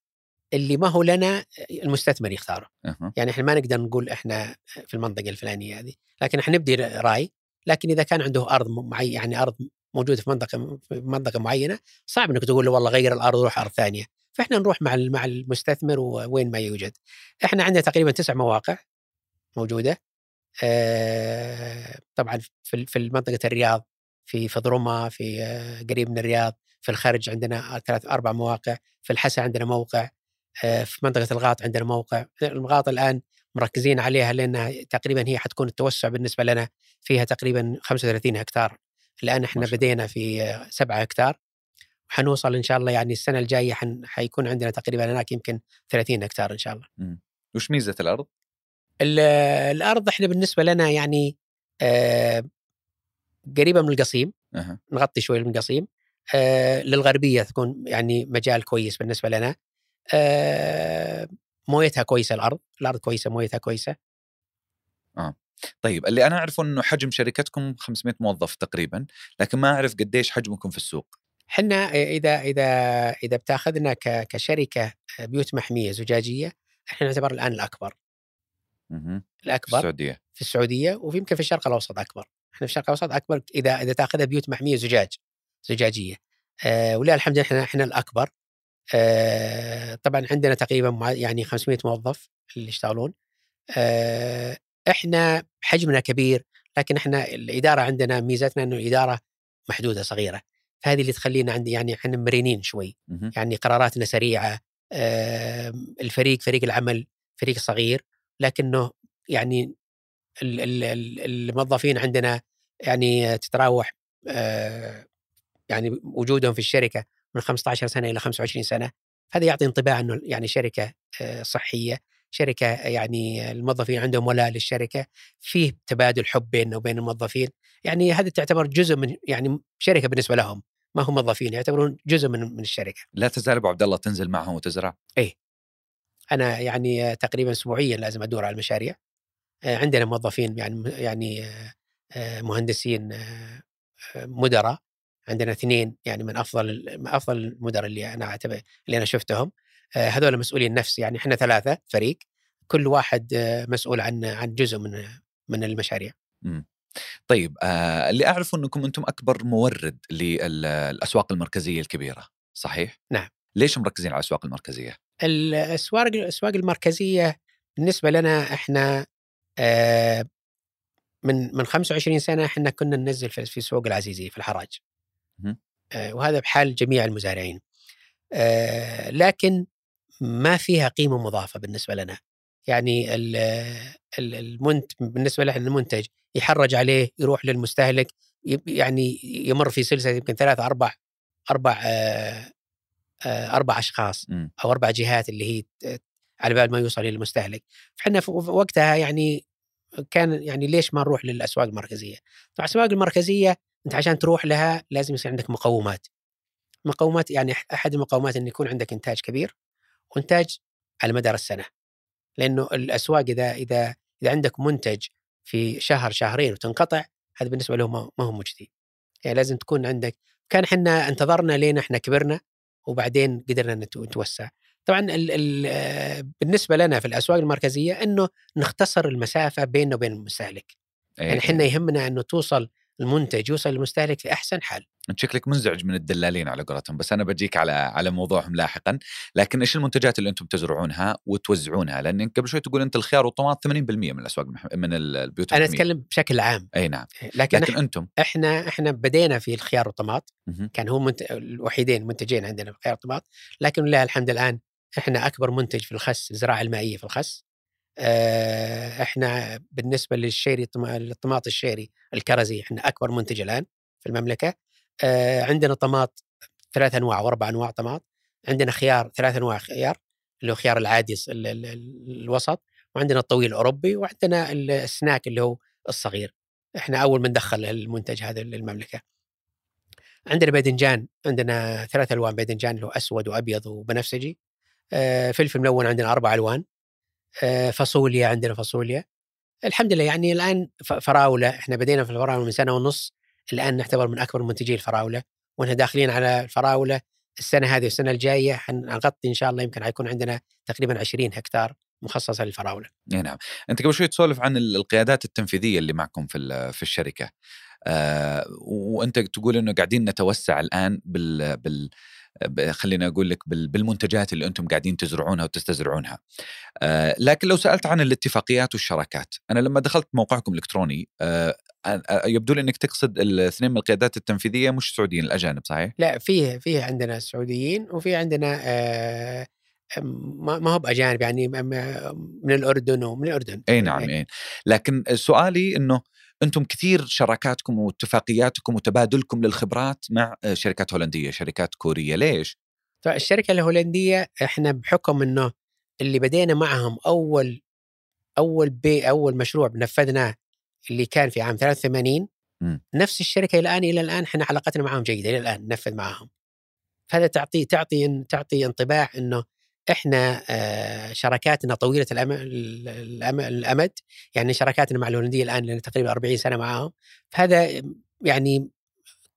اللي ما هو لنا المستثمر يختاره. أها. يعني إحنا ما نقدر نقول إحنا في المنطقة الفلانية هذه لكن إحنا نبدي رأي لكن إذا كان عنده أرض معي يعني أرض موجودة في منطقة في منطقة معينة صعب إنك تقول له والله غير الأرض وروح أرض ثانية. فإحنا نروح مع مع المستثمر وين ما يوجد. إحنا عندنا تقريبا تسع مواقع موجودة. آه، طبعا في في منطقه الرياض في فضرمه في آه، قريب من الرياض في الخارج عندنا ثلاث أربع مواقع في الحسا عندنا موقع آه، في منطقة الغاط عندنا موقع الغاط الآن مركزين عليها لأنها تقريبا هي حتكون التوسع بالنسبة لنا فيها تقريبا 35 هكتار الآن إحنا. بدينا في آه، سبعة هكتار وحنوصل إن شاء الله يعني السنة الجاية حن حيكون عندنا تقريبا هناك يمكن 30 هكتار إن شاء الله. وش ميزة الأرض؟ ال- الأرض إحنا بالنسبة لنا يعني آه، قريبة من القصيم أها. نغطي شوي من القصيم آه، للغربية تكون يعني مجال كويس بالنسبة لنا آه، مويتها كويسة الأرض الأرض كويسة مويتها كويسة. طيب اللي أنا أعرفه إنه حجم شركتكم 500 موظف تقريبا لكن ما أعرف قديش حجمكم في السوق. إحنا إذا إذا إذا بتأخذنا كشركة بيوت محمية زجاجية إحنا نعتبر الآن الأكبر. مهم. في الأكبر السعودية. في السعودية وفي يمكن في الشرق الأوسط أكبر. إحنا في الشرق الأوسط أكبر إذا إذا تأخذها بيوت محمية زجاج زجاجية. آه ولله الحمد لله إحنا إحنا الأكبر. آه طبعا عندنا تقريبا يعني 500 موظف اللي يشتغلون. آه إحنا حجمنا كبير لكن إحنا الإدارة عندنا ميزتنا إنه الإدارة محدودة صغيرة. فهذه اللي تخلينا عندي يعني إحنا مرنين شوي. يعني قراراتنا سريعة. آه، الفريق فريق العمل فريق صغير. لكنه يعني ال- ال- ال- الموظفين عندنا يعني تتراوح يعني وجودهم في الشركة من 15 سنة إلى 25 سنة. هذا يعطي انطباع إنه يعني شركة صحية شركة يعني الموظفين عندهم ولاء للشركة فيه تبادل حب بيننا وبين الموظفين. يعني هذا تعتبر جزء من يعني شركة بالنسبة لهم ما هم موظفين يعتبرون جزء من من الشركة. لا تزال أبو عبد الله تنزل معهم وتزرع؟ أنا يعني تقريبا اسبوعيا لازم أدور على المشاريع. آه، عندنا موظفين يعني يعني آه، آه، مهندسين مدراء. عندنا اثنين يعني من أفضل أفضل المدراء اللي أنا اعتبر اللي أنا شفتهم. هذول مسؤولين نفس يعني إحنا ثلاثة فريق. كل واحد مسؤول عن عن جزء من من المشاريع. طيب آه اللي أعرفه إنكم أنتم أكبر مورد للاسواق المركزية الكبيرة صحيح؟ نعم. ليش مركزين على الأسواق المركزية؟ الأسواق الأسواق المركزية بالنسبة لنا إحنا آه، من من 25 سنة إحنا كنا ننزل في سوق العزيزية في الحراج. آه، وهذا بحال جميع المزارعين. آه، لكن ما فيها قيمة مضافة بالنسبة لنا. يعني ال- ال- المنت بالنسبة لنا المنتج يحرج عليه يروح للمستهلك يعني يمر في سلسلة يمكن ثلاث أربع أربع أربع أشخاص مم. أو أربع جهات اللي هي على بال ما يوصل للمستهلك فإحنا في وقتها يعني كان يعني ليش ما نروح للأسواق المركزية؟ طبعا الأسواق المركزية أنت عشان تروح لها لازم يصير عندك مقومات. مقومات يعني أحد المقومات إن يكون عندك إنتاج كبير وإنتاج على مدار السنة. لأنه الأسواق إذا إذا إذا عندك منتج في شهر شهرين وتنقطع هذا بالنسبة له ما ما هو مجدي. يعني لازم تكون عندك كان إحنا انتظرنا لين إحنا كبرنا وبعدين قدرنا نت- نتوسع. طبعا ال ال آه، بالنسبة لنا في الأسواق المركزية إنه نختصر المسافة بيننا وبين المستهلك إيه، يعني إحنا يهمنا إنه توصل المنتج يوصل للمستهلك في أحسن حال. أنت شكلك منزعج من الدلالين على قولتهم بس أنا بجيك على على موضوعهم لاحقا. لكن إيش المنتجات اللي أنتم تزرعونها وتوزعونها؟ لأن قبل شوي تقول أنت الخيار والطماط 80% من الأسواق. من ال- البيوت أنا. أتكلم بشكل عام. أي نعم. لكن, لكن لكن أنتم؟ إحنا إحنا بدينا في الخيار والطماط. كان هو منت... الوحيدين منتجين عندنا في الخيار والطماط. لكن لله الحمد الآن إحنا أكبر منتج في الخس الزراعة المائية في الخس. إحنا بالنسبة للشيري الطما- الطماط الشيري الكرزي إحنا أكبر منتج الآن في المملكة. آه، عندنا طماط ثلاث أنواع واربع أنواع طماط. عندنا خيار ثلاث أنواع خيار اللي هو خيار العادي الوسط. وعندنا الطويل الأوروبي وعندنا ال- السناك اللي هو الصغير. إحنا أول من دخل المنتج هذا للمملكة. عندنا باذنجان عندنا ثلاث ألوان باذنجان اللي هو أسود وأبيض وبنفسجي. آه، فلفل ملون عندنا أربع ألوان. آه، فاصوليا عندنا فاصوليا. الحمد لله يعني الآن فراولة إحنا بدينا في الفراولة من سنة ونص الآن نعتبر من أكبر منتجي الفراولة وإحنا داخلين على الفراولة السنة هذه والسنة الجاية حنغطي إن شاء الله يمكن حيكون عندنا تقريبا 20 هكتار مخصصة للفراولة. إي نعم. أنت قبل شوي تسولف عن ال- القيادات التنفيذية اللي معكم في في الشركة. آه وأنت تقول إنه قاعدين نتوسع الآن بال بال خلينا أقول لك بال- بالمنتجات اللي أنتم قاعدين تزرعونها وتستزرعونها. آه لكن لو سألت عن الاتفاقيات والشراكات، أنا لما دخلت موقعكم الإلكتروني آه آه، يبدو لي إنك تقصد الاثنين من القيادات التنفيذية مش سعوديين الأجانب صحيح؟ لا فيه فيه عندنا سعوديين وفي عندنا آه، ما هو بأجانب يعني من الأردن ومن الأردن أي نعم أي لكن سؤالي إنه أنتم كثير شراكاتكم واتفاقياتكم وتبادلكم للخبرات مع آه، شركات هولندية شركات كورية. ليش؟ فالشركة الهولندية إحنا بحكم إنه اللي بدينا معهم أول أول بي أول مشروع نفذناه اللي كان في عام 83 م. نفس الشركة الآن إلى الآن إحنا علاقتنا معهم جيدة إلى الآن ننفذ معهم. فهذا تعطي تعطي تعطي انطباع إنه إحنا آه، شراكاتنا طويلة الأمد يعني شراكاتنا مع الهولندية الآن لنا تقريبا 40 سنة معاهم فهذا يعني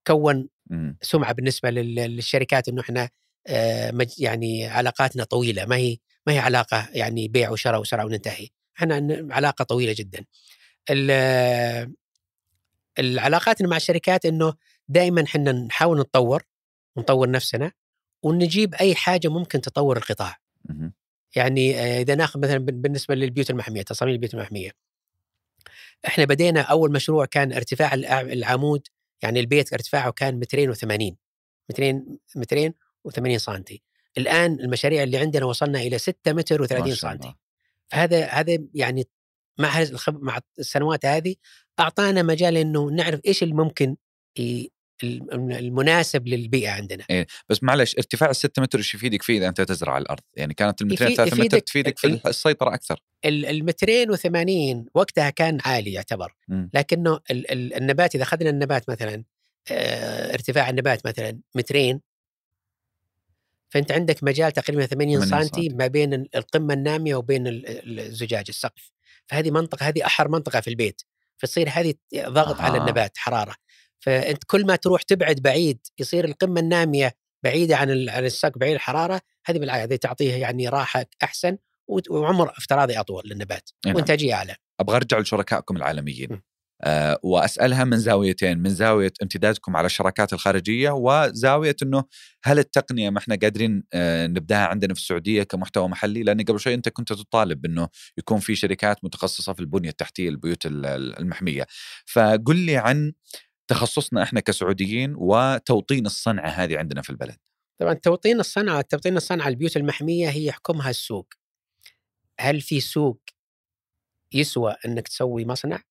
كون مم. سمعة بالنسبة لل- للشركات إنه إحنا آه، يعني علاقاتنا طويلة ما هي ما هي علاقة يعني بيع وشراء وسرعة وننتهي إحنا علاقة طويلة جدا ال- العلاقات مع الشركات إنه دائما إحنا نحاول نتطور ونطور نفسنا ونجيب أي حاجة ممكن تطور القطاع. يعني آه، إذا ناخذ مثلا بال- بالنسبة للبيوت المحمية تصاميم البيوت المحمية إحنا بدينا أول مشروع كان ارتفاع العمود يعني البيت ارتفاعه كان مترين وثمانين مترين مترين و80 سنتي الآن المشاريع اللي عندنا وصلنا إلى 6 متر ما و30 شاء سنتي. فهذا هذا يعني مع. مع السنوات هذه أعطانا مجال إنه نعرف إيش اللي ممكن ي... الم- المناسب للبيئة عندنا بس معلش ارتفاع الستة متر إيش يفيدك فيه إذا أنت تزرع الأرض؟ يعني كانت المترين يفيد- ثلاثة متر يفيدك تفيدك في ال- السيطرة أكثر. ال- المترين وثمانين وقتها كان عالي يعتبر مم. لكنه ال... ال... النبات إذا أخذنا النبات مثلا آه... ارتفاع النبات مثلا مترين فأنت عندك مجال تقريبا 80 80 سنتي سنتي. ما بين ال- القمة النامية وبين ال- ال- الزجاج السقف فهذه منطقة هذه أحر منطقة في البيت فتصير هذه ضغط على أها. النبات حرارة فأنت كل ما تروح تبعد بعيد يصير القمة النامية بعيدة عن عن السقف بعيد الحرارة هذه بالعكس هذه تعطيه يعني راحة أحسن وعمر افتراضي أطول للنبات نعم. وإنتاجية أعلى أبغى أرجع لشركائكم العالميين. م. أه وأسألها من زاويتين، من زاوية امتدادكم على الشراكات الخارجية وزاوية إنه هل التقنية ما إحنا قادرين أه نبدأها عندنا في السعودية كمحتوى محلي؟ لأن قبل شوي أنت كنت تطالب انه يكون في شركات متخصصة في البنية التحتية البيوت ال- ال- المحمية. فقل لي عن تخصصنا إحنا كسعوديين وتوطين الصنعة هذه عندنا في البلد. طبعا توطين الصنعة توطين الصنعة البيوت المحمية هي يحكمها السوق هل في سوق يسوى إنك تسوي مصنع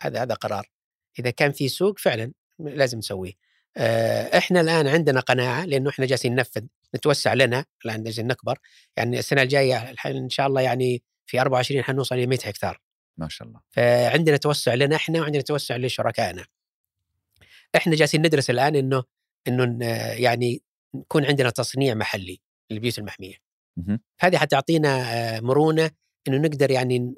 هذا هذا قرار إذا كان في سوق فعلا لازم نسويه آه، إحنا الآن عندنا قناعة لأنه إحنا جالسين ننفذ نتوسع لنا الآن جالسين نكبر يعني السنة الجاية إن شاء الله يعني في 24 حنوصل إلى 100 هكتار ما شاء الله. فعندنا توسع لنا إحنا وعندنا توسع لشركائنا. إحنا جالسين ندرس الآن إنه إنه يعني يكون عندنا تصنيع محلي للبيوت المحمية. هذه حتعطينا آه، مرونة إنه نقدر يعني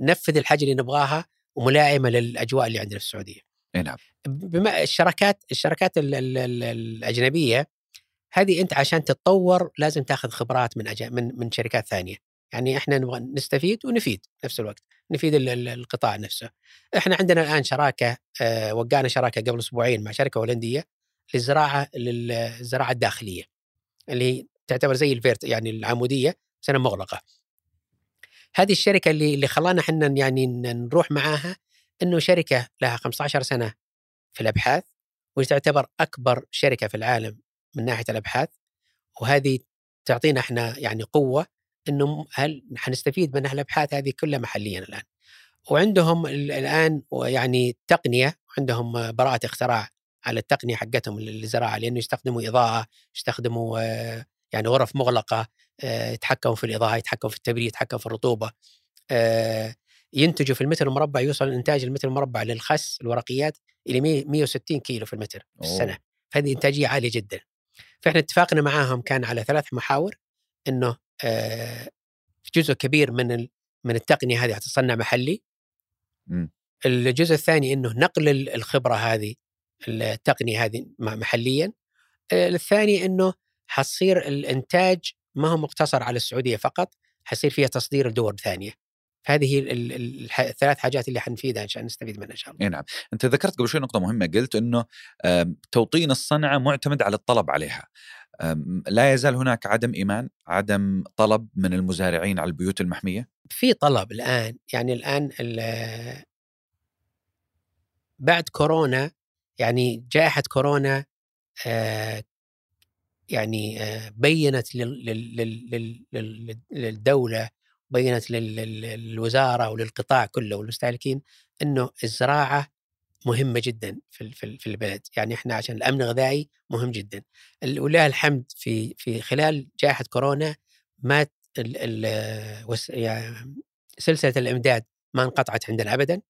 ننفذ الحاجة اللي نبغاها وملائمة للأجواء اللي عندنا في السعودية. إي نعم. بما الشركات الشركات ال ال ال الأجنبية هذه أنت عشان تتطور لازم تاخذ خبرات من أج... من من شركات ثانية يعني إحنا نبغى نستفيد ونفيد نفس الوقت نفيد ال- ال- القطاع نفسه. إحنا عندنا الآن شراكة آه وقعنا شراكة قبل أسبوعين مع شركة هولندية للزراعة للزراعه الداخلية اللي تعتبر زي الفيرت يعني العمودية سنه مغلقة. هذه الشركة اللي اللي خلانا إحنا يعني نروح معاها إنه شركة لها 15 سنة في الأبحاث وتعتبر أكبر شركة في العالم من ناحية الأبحاث وهذه تعطينا إحنا يعني قوة إنه هل حنستفيد من الابحاث هذه كلها محليا الآن. وعندهم ال- الآن يعني تقنية عندهم براءة اختراع على التقنية حقتهم للزراعه لأنه يستخدموا إضاءة يستخدموا آه، يعني غرف مغلقة آه، يتحكموا في الإضاءة يتحكموا في التبريد يتحكموا في الرطوبة آه، ينتجوا في المتر المربع يوصل إنتاج المتر المربع للخس الورقيات إلى 100 160 كيلو في المتر في أوه. السنة فهذه إنتاجية عالية جدا فإحنا اتفاقنا معاهم كان على ثلاث محاور إنه جزء كبير من من التقنية هذه حتصنع محلي. مم. الجزء الثاني إنه نقل ال- الخبرة هذه التقنية هذه م- محليا. آه، الثاني إنه حتصير الإنتاج ما هو مقتصر على السعودية فقط حيصير فيها تصدير لدول ثانية. الح- الثلاث حاجات اللي حنفيدها عشان نستفيد منها إن شاء الله. إي نعم. أنت ذكرت قبل شوي نقطة مهمة قلت إنه توطين الصنعة معتمد على الطلب عليها. لا يزال هناك عدم إيمان عدم طلب من المزارعين على البيوت المحمية؟ في طلب الآن يعني الآن ال- بعد كورونا يعني جائحة كورونا آه، يعني آه، بينت لل- لل- لل- لل- لل- للدولة بينت لل- لل- للوزارة وللقطاع كله والمستهلكين إنه الزراعة مهمة جدا في في البلد. يعني إحنا عشان الأمن الغذائي مهم جدا. ولله الحمد في في خلال جائحة كورونا ما ال ال يعني سلسلة الإمداد ما انقطعت عندنا ابدا.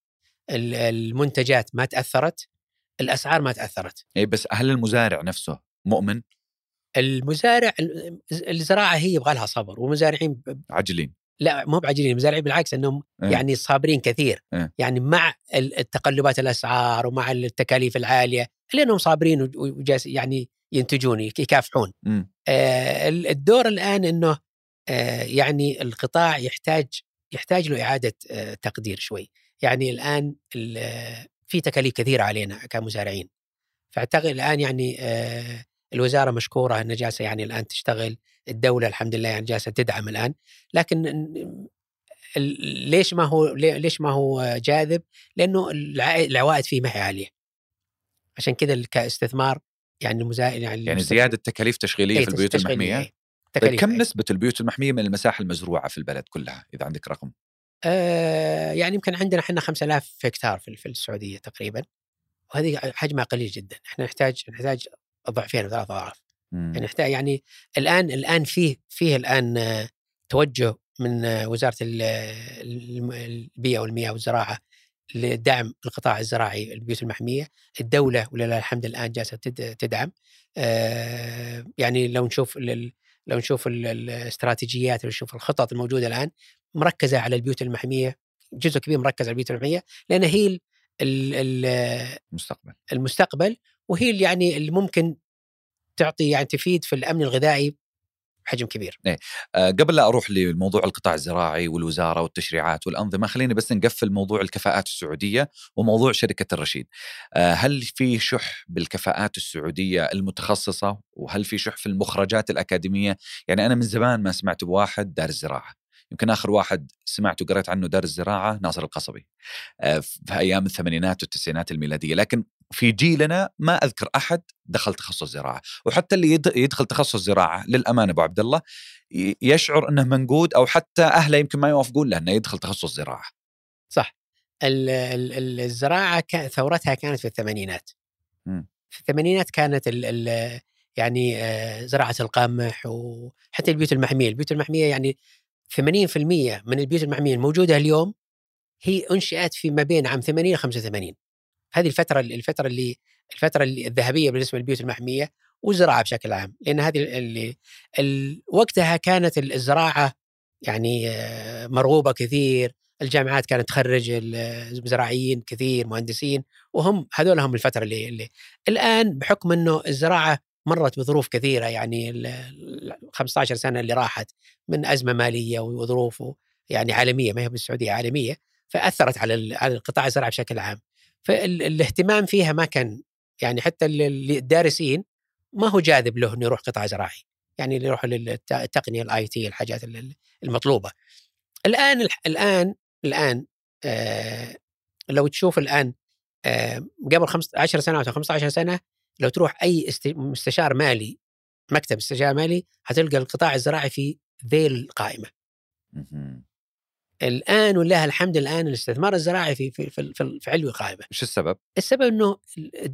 المنتجات ما تأثرت. الأسعار ما تأثرت. اي بس هل المزارع نفسه مؤمن؟ المزارع الزراعة هي يبغى لها صبر والمزارعين عجلين لا مو بعجلين المزارعين بالعكس إنهم إيه؟ يعني صابرين كثير. إيه؟ يعني مع التقلبات الأسعار ومع التكاليف العالية لأنهم صابرين وجالس يعني ينتجون يكافحون. آه الدور الآن إنه آه يعني القطاع يحتاج يحتاج له إعادة آه تقدير شوي. يعني الآن في تكاليف كثيرة علينا كمزارعين. فأعتقد الآن يعني آه الوزارة مشكورة انها جالسه يعني الآن تشتغل. الدولة الحمد لله يعني جالسة تدعم الآن لكن ليش ما هو ليش ما هو جاذب؟ لأنه العوائد فيه ما هي عالية. عشان كذا كاستثمار يعني المزا... يعني, يعني زيادة تكاليف تشغيلية في البيوت المحمية؟ أي. طيب كم نسبة البيوت المحمية من المساحة المزروعة في البلد كلها إذا عندك رقم؟ آه يعني يمكن عندنا إحنا 5000 هكتار في السعودية تقريبا وهذه حجمها قليل جدا إحنا نحتاج نحتاج ضعفين أو ثلاث اضعاف يعني نحتاج يعني الآن الآن فيه فيه الآن توجه من وزارة البيئة والمياه والزراعة لدعم القطاع الزراعي البيوت المحمية، الدولة ولله الحمد الآن جالسة تدعم. آه، يعني لو نشوف لو نشوف الاستراتيجيات ونشوف الخطط الموجودة الآن مركزة على البيوت المحمية جزء كبير مركز على البيوت المحمية لأن هي المستقبل المستقبل وهي يعني اللي ممكن تعطي يعني تفيد في الأمن الغذائي بحجم كبير. إيه. أه قبل لا أروح لموضوع القطاع الزراعي والوزارة والتشريعات والأنظمة خليني بس نقفل موضوع الكفاءات السعودية وموضوع شركة الرشيد. أه هل في شح بالكفاءات السعودية المتخصصة وهل في شح في المخرجات الأكاديمية؟ يعني أنا من زمان ما سمعت بواحد دار الزراعة. يمكن آخر واحد سمعت وقريت عنه دار الزراعة ناصر القصبي آه، في أيام الثمانينات والتسعينات الميلادية لكن في جيلنا ما أذكر أحد دخل تخصص زراعة وحتى اللي يدخل تخصص زراعة للأمانة أبو عبد الله يشعر إنه منقود أو حتى أهله يمكن ما يوافقون له إنه يدخل تخصص زراعة. صح. الزراعة ثورتها كانت في الثمانينات. في الثمانينات كانت ال ال يعني آه، زراعة القمح وحتى البيوت المحمية، البيوت المحمية يعني 80% من البيوت المحمية الموجودة اليوم هي أنشئت في ما بين عام 80 ل 85 هذه الفترة الفترة اللي الفترة الذهبية بالنسبة للبيوت المحمية والزراعه بشكل عام لأن هذه اللي وقتها كانت الزراعة يعني آه، مرغوبة كثير الجامعات كانت تخرج الزراعيين كثير مهندسين وهم هذول هم الفترة اللي, اللي الآن بحكم إنه الزراعة مرت بظروف كثيرة يعني ال 15 سنة اللي راحت من أزمة مالية وظروف يعني عالمية ما هي بالسعودية عالمية فأثرت على على القطاع الزراعي بشكل عام. فالاهتمام فيها ما كان يعني حتى الدارسين ما هو جاذب له إنه يروح قطاع زراعي يعني اللي يروح للتقنيه ال IT الحاجات المطلوبة الآن الآن الآن آه لو تشوف الآن آه قبل 10 سنوات أو 15 سنة لو تروح أي مستشار مالي مكتب استشار مالي حتلقى القطاع الزراعي في ذيل القائمه. الآن ولله الحمد الآن الاستثمار الزراعي في في في, في علو القائمه. إيش السبب؟ السبب إنه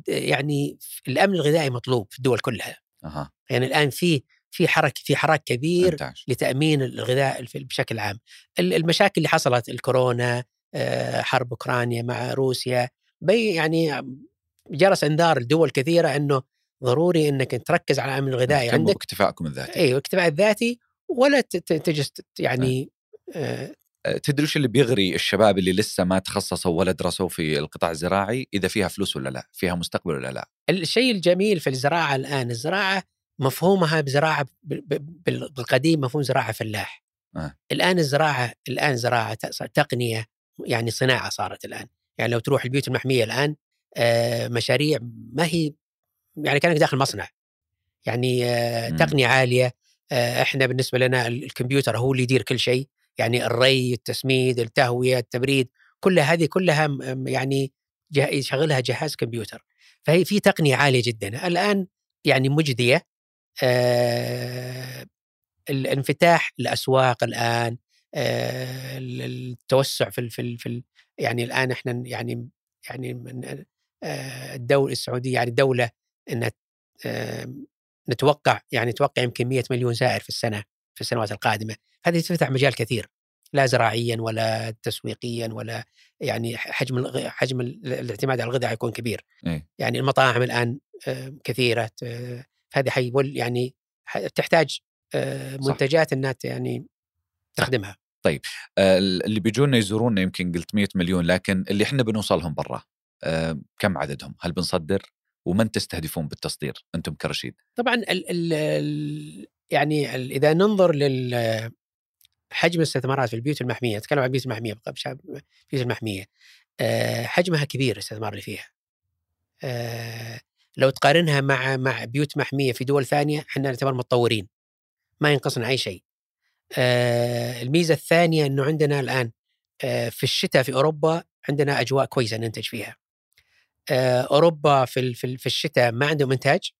يعني الأمن الغذائي مطلوب في الدول كلها. أه. يعني الآن في في حركه في حراك كبير انتاج. لتأمين الغذاء بشكل عام. المشاكل اللي حصلت الكورونا آه، حرب أوكرانيا مع روسيا بي يعني جرس إنذار لدول كثيرة إنه ضروري إنك تركز على الأمن الغذائي عندك اكتفائكم الذاتي أيوه الاكتفاء الذاتي ولا تجلس يعني تدري وش اللي بيغري الشباب اللي لسه ما تخصصوا ولا درسوا في القطاع الزراعي؟ إذا فيها فلوس ولا لا؟ فيها مستقبل ولا لا؟ الشيء الجميل في الزراعة الآن الزراعة مفهومها بزراعة بالقديم مفهوم زراعة فلاح. آه. الآن الزراعة الآن زراعة تقنية يعني صناعة صارت الآن. يعني لو تروح البيوت المحمية الآن آه، مشاريع ما هي يعني كأنك داخل مصنع. يعني آه، تقنية عالية آه، إحنا بالنسبة لنا الكمبيوتر هو اللي يدير كل شيء. يعني الري التسميد التهوية التبريد كلها هذه كلها يعني يشغلها جهاز كمبيوتر. فهي في تقنية عالية جدا. الآن يعني مجدية آه الانفتاح الأسواق الآن آه التوسع في في, في يعني الآن إحنا يعني يعني من آه، الدولة السعودية يعني دولة أن نتوقع يعني نتوقع يمكن 100 مليون زائر في السنة في السنوات القادمة. هذه تفتح مجال كثير لا زراعيا ولا تسويقيا ولا يعني حجم حجم الاعتماد على الغذاء حيكون كبير إيه؟ يعني المطاعم الآن كثيرة هذه حيول يعني تحتاج منتجات انها يعني تخدمها طيب اللي بيجونا يزورونا يمكن قلت 100 مليون لكن اللي إحنا بنوصلهم برا كم عددهم؟ هل بنصدر؟ ومن تستهدفون بالتصدير أنتم كرشيد؟ طبعا ال ال يعني ال إذا ننظر لل حجم الاستثمارات في البيوت المحمية، أتكلم عن البيوت المحمية البيوت المحمية حجمها كبير الاستثمار اللي فيها. لو تقارنها مع مع بيوت محمية في دول ثانية إحنا نعتبر متطورين. ما ينقصنا أي شيء. الميزة الثانية إنه عندنا الآن في الشتاء في أوروبا عندنا أجواء كويسة ننتج فيها. أوروبا في في الشتاء ما عندهم إنتاج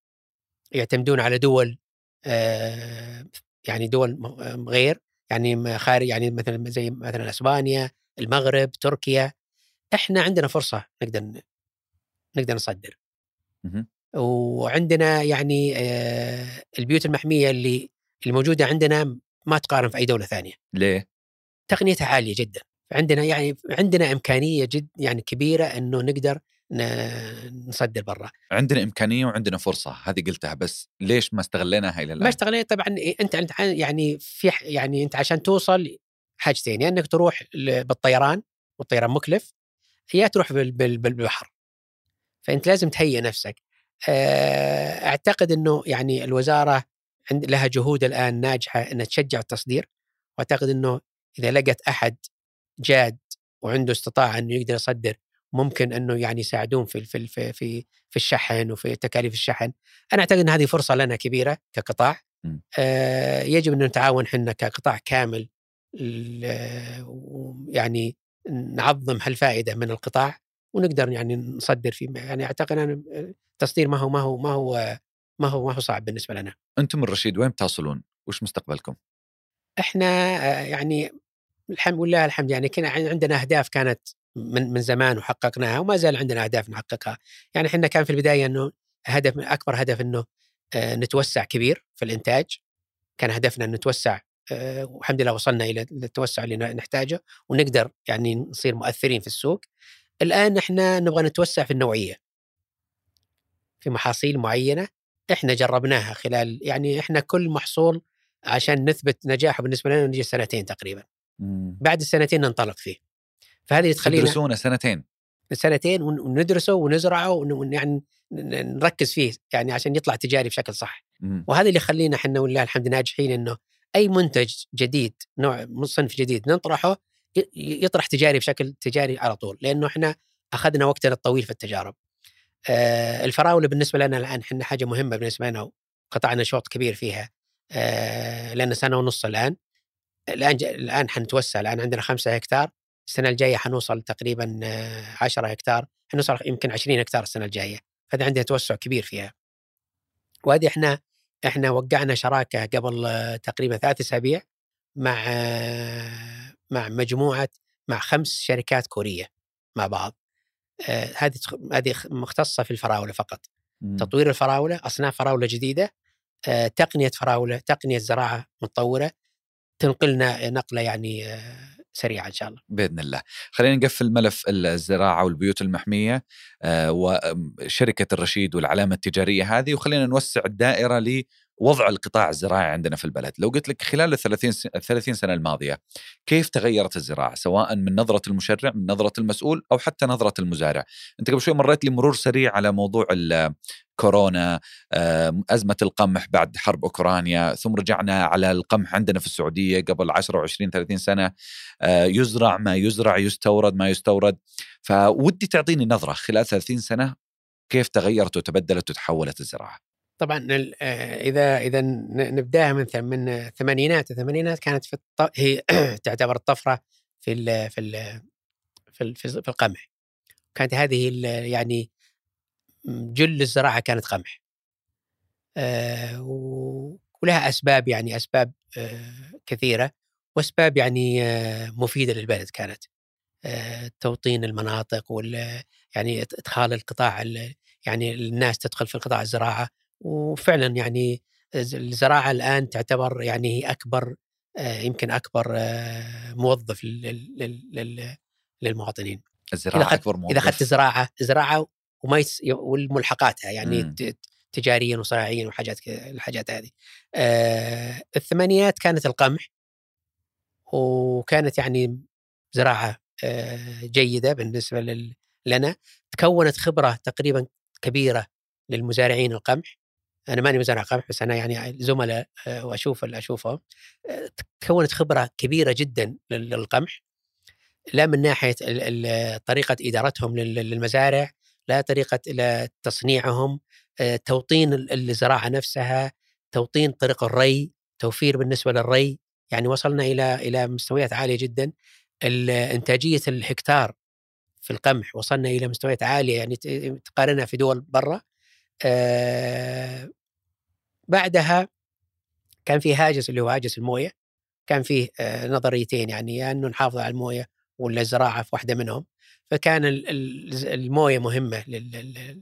يعتمدون على دول يعني دول غير يعني خارج يعني مثلا زي مثلا إسبانيا المغرب تركيا. إحنا عندنا فرصة نقدر نقدر نصدر. وعندنا يعني البيوت المحمية اللي الموجوده عندنا ما تقارن في أي دولة ثانية. ليه؟ تقنيتها عالية جدا. عندنا يعني عندنا إمكانية جد يعني كبيرة إنه نقدر نصدر برا. عندنا إمكانية وعندنا فرصة هذه قلتها بس ليش ما استغليناها إلى الآن؟ ما استغلينا طبعا أنت يعني في يعني أنت عشان توصل حاجتين يا يعني إنك تروح بالطيران والطيران مكلف يا تروح بالبحر. فأنت لازم تهيئ نفسك. أعتقد إنه يعني الوزارة لها جهود الآن ناجحة إنها تشجع التصدير وأعتقد إنه إذا لقت أحد جاد وعنده استطاعة إنه يقدر يصدر ممكن إنه يعني يساعدون في في في في, الشحن وفي تكاليف الشحن أنا أعتقد إن هذه فرصة لنا كبيرة كقطاع آه يجب ان نتعاون إحنا كقطاع كامل يعني نعظم هالفائدة من القطاع ونقدر يعني نصدر في يعني أعتقد ان التصدير ما هو ما هو ما هو ما هو ما هو صعب بالنسبة لنا. أنتم الرشيد وين تصلون؟ وش مستقبلكم؟ إحنا يعني الحمد لله الحمد يعني كنا عندنا أهداف كانت من من زمان وحققناها وما زال عندنا أهداف نحققها. يعني إحنا كان في البداية إنه هدف أكبر هدف إنه آه، نتوسع كبير في الإنتاج. كان هدفنا إن نتوسع آه، والحمد لله وصلنا إلى التوسع اللي نحتاجه ونقدر يعني نصير مؤثرين في السوق. الآن إحنا نبغى نتوسع في النوعية. في محاصيل معينة إحنا جربناها خلال يعني إحنا كل محصول عشان نثبت نجاحه بالنسبة لنا نجي سنتين تقريبا. بعد السنتين ننطلق فيه. فهذه تخلينا تدرسونه سنتين. سنتين وندرسه ونزرعه ويعني نركز فيه يعني عشان يطلع تجاري بشكل صح. مم. وهذا اللي يخلينا إحنا ولله الحمد ناجحين إنه أي منتج جديد نوع صنف جديد نطرحه يطرح تجاري بشكل تجاري على طول لأنه إحنا أخذنا وقتنا الطويل في التجارب. آه الفراولة بالنسبة لنا الآن إحنا حاجة مهمة بالنسبة لنا وقطعنا شوط كبير فيها. آه لأن سنة ونص الآن. الآن الآن حنتوسع الآن عندنا خمسة هكتار. السنة الجاية حنوصل تقريبا 10 هكتار حنوصل يمكن 20 هكتار السنة الجاية فهذا عندنا توسع كبير فيها. وهذه إحنا إحنا وقعنا شراكة قبل تقريبا ثلاث أسابيع مع مع مجموعة مع خمس شركات كورية مع بعض. هذه هذه مختصة في الفراولة فقط. م. تطوير الفراولة أصناف فراولة جديدة تقنية فراولة تقنية زراعة متطورة تنقلنا نقلة يعني سريعة إن شاء الله. بإذن الله. خلينا نقفل ملف الزراعة والبيوت المحمية آه، وشركه الرشيد والعلامة التجارية هذه وخلينا نوسع الدائرة وضع القطاع الزراعي عندنا في البلد. لو قلت لك خلال ال 30 30 سنة الماضية كيف تغيرت الزراعة؟ سواء من نظرة المشرع من نظرة المسؤول أو حتى نظرة المزارع. أنت قبل شوي مريت لي مرور سريع على موضوع كورونا أزمة القمح بعد حرب أوكرانيا ثم رجعنا على القمح عندنا في السعودية قبل 10 و20 30 سنة. آه، يزرع ما يزرع يستورد ما يستورد. فودي تعطيني نظرة خلال 30 سنة كيف تغيرت وتبدلت وتحولت الزراعة. طبعا آه، إذا إذا نبدأها من من الثمانينات. الثمانينات كانت في الط... هي تعتبر الطفرة في ال في ال في, ال في القمح. كانت هذه يعني جل الزراعة كانت قمح. آه ولها أسباب يعني أسباب آه كثيرة وأسباب يعني آه مفيدة للبلد كانت. آه، توطين المناطق وال يعني إدخال القطاع يعني الناس تدخل في القطاع الزراعة. وفعلا يعني الزراعة الآن تعتبر يعني هي أكبر آه، يمكن أكبر آه، موظف للمواطنين الزراعة إذا أكبر موظف إذا أخذت الزراعه الزراعه وما يس والملحقاتها يعني م. تجاريا وصناعيا وحاجات الحاجات هذه. آه الثمانينات كانت القمح وكانت يعني زراعة آه جيدة بالنسبة لنا تكونت خبرة تقريبا كبيرة للمزارعين القمح أنا ماني مزارع قمح بس أنا يعني زملاء آه، وأشوف اشوفهم آه، تكونت خبرة كبيرة جدا للقمح. لا من ناحية طريقة إدارتهم للمزارع لا طريقة تصنيعهم آه، توطين الزراعة نفسها توطين طرق الري توفير بالنسبة للري. يعني وصلنا إلى إلى مستويات عالية جدا. إنتاجية الهكتار في القمح وصلنا إلى مستويات عالية يعني تقارنها في دول برا. آه بعدها كان في هاجس اللي هو هاجس الموية كان فيه آه نظريتين يعني يا إنه نحافظ على الموية ولا الزراعه في واحدة منهم فكان الموية مهمة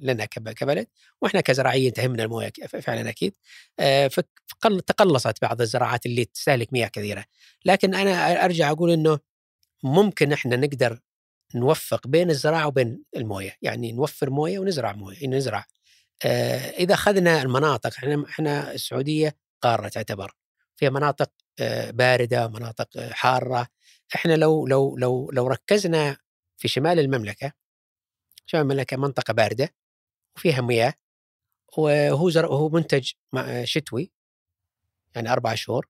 لنا كبلد وإحنا كزراعيين تهمنا الموية فعلا أكيد آه، فتقلصت بعض الزراعات اللي تستهلك مياه كثيرة لكن أنا أرجع أقول إنه ممكن إحنا نقدر نوفق بين الزراعة وبين الموية يعني نوفر موية ونزرع موية نزرع إذا أخذنا المناطق إحنا إحنا السعودية قارة تعتبر. فيها مناطق آه، باردة مناطق حارة. إحنا لو لو لو لو ركزنا في شمال المملكة شمال المملكة منطقة باردة وفيها مياه وهو زر... وهو منتج شتوي يعني أربع شهور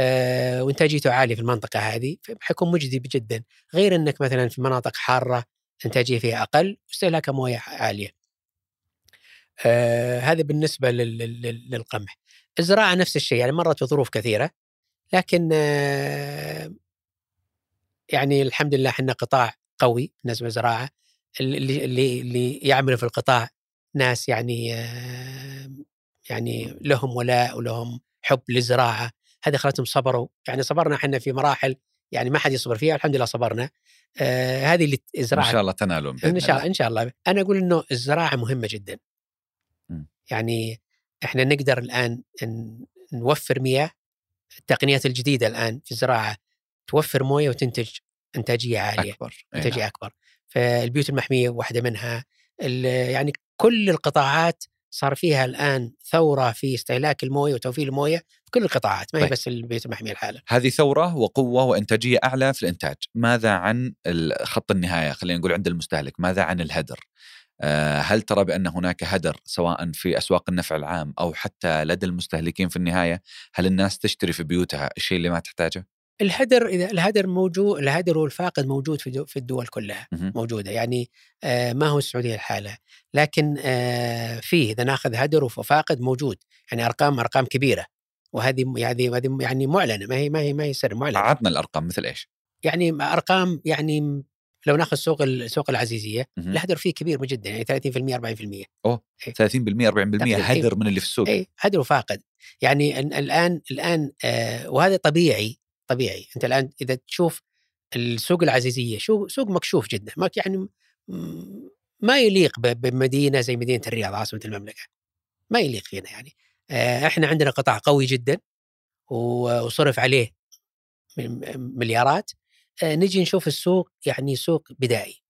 أه وإنتاجيته عالية في المنطقة هذه حيكون مجدي جدا. غير إنك مثلا في مناطق حارة إنتاجية فيها أقل واستهلاك مويه عالية. أه هذا بالنسبة لل... للقمح. الزراعة نفس الشيء يعني مرت بظروف كثيرة لكن أه يعني الحمد لله إحنا قطاع قوي بالنسبة للزراعة. اللي اللي اللي يعملوا في القطاع ناس يعني يعني لهم ولاء ولهم حب للزراعة. هذه خلتهم صبروا. يعني صبرنا إحنا في مراحل يعني ما حد يصبر فيها الحمد لله صبرنا. آه هذه اللي الزراعة ان شاء الله تنالون إن شاء الله إن شاء الله. أنا أقول إنه الزراعة مهمة جدا. يعني إحنا نقدر الآن نوفر مياه التقنيات الجديدة الآن في الزراعة توفر موية وتنتج إنتاجية عالية أكبر إنتاجية نعم. أكبر فالبيوت المحمية واحدة منها يعني كل القطاعات صار فيها الآن ثورة في استهلاك الموية وتوفير الموية في كل القطاعات ما هي طيب. بس البيوت المحمية الحالة هذه ثورة وقوة وإنتاجية أعلى في الإنتاج ماذا عن خط النهاية خلينا نقول عند المستهلك ماذا عن الهدر هل ترى بأن هناك هدر سواء في أسواق النفع العام أو حتى لدى المستهلكين في النهاية؟ هل الناس تشتري في بيوتها الشيء اللي ما تحتاجه؟ الهدر إذا الهدر موجود الهدر والفاقد موجود في في الدول كلها موجودة يعني آه ما هو السعودية الحالة؟ لكن آه فيه إذا ناخذ هدر وفاقد موجود يعني أرقام أرقام كبيرة وهذه يعني هذه يعني معلنة ما هي ما هي ما هي سر معلنة. عطنا الأرقام مثل إيش؟ يعني أرقام يعني لو ناخذ سوق سوق العزيزية الهدر فيه كبير جدا يعني 30% 40% أوه 30% 40% هدر من اللي في السوق. اي هدر وفاقد. يعني الآن الآن آه وهذا طبيعي طبيعي. أنت الآن إذا تشوف السوق العزيزية شو سوق مكشوف جدا. ما يعني ما يليق بمدينة زي مدينة الرياض عاصمه المملكة. ما يليق فينا يعني. آه، إحنا عندنا قطاع قوي جدا وصرف عليه مليارات. نجي نشوف السوق يعني سوق بدائي.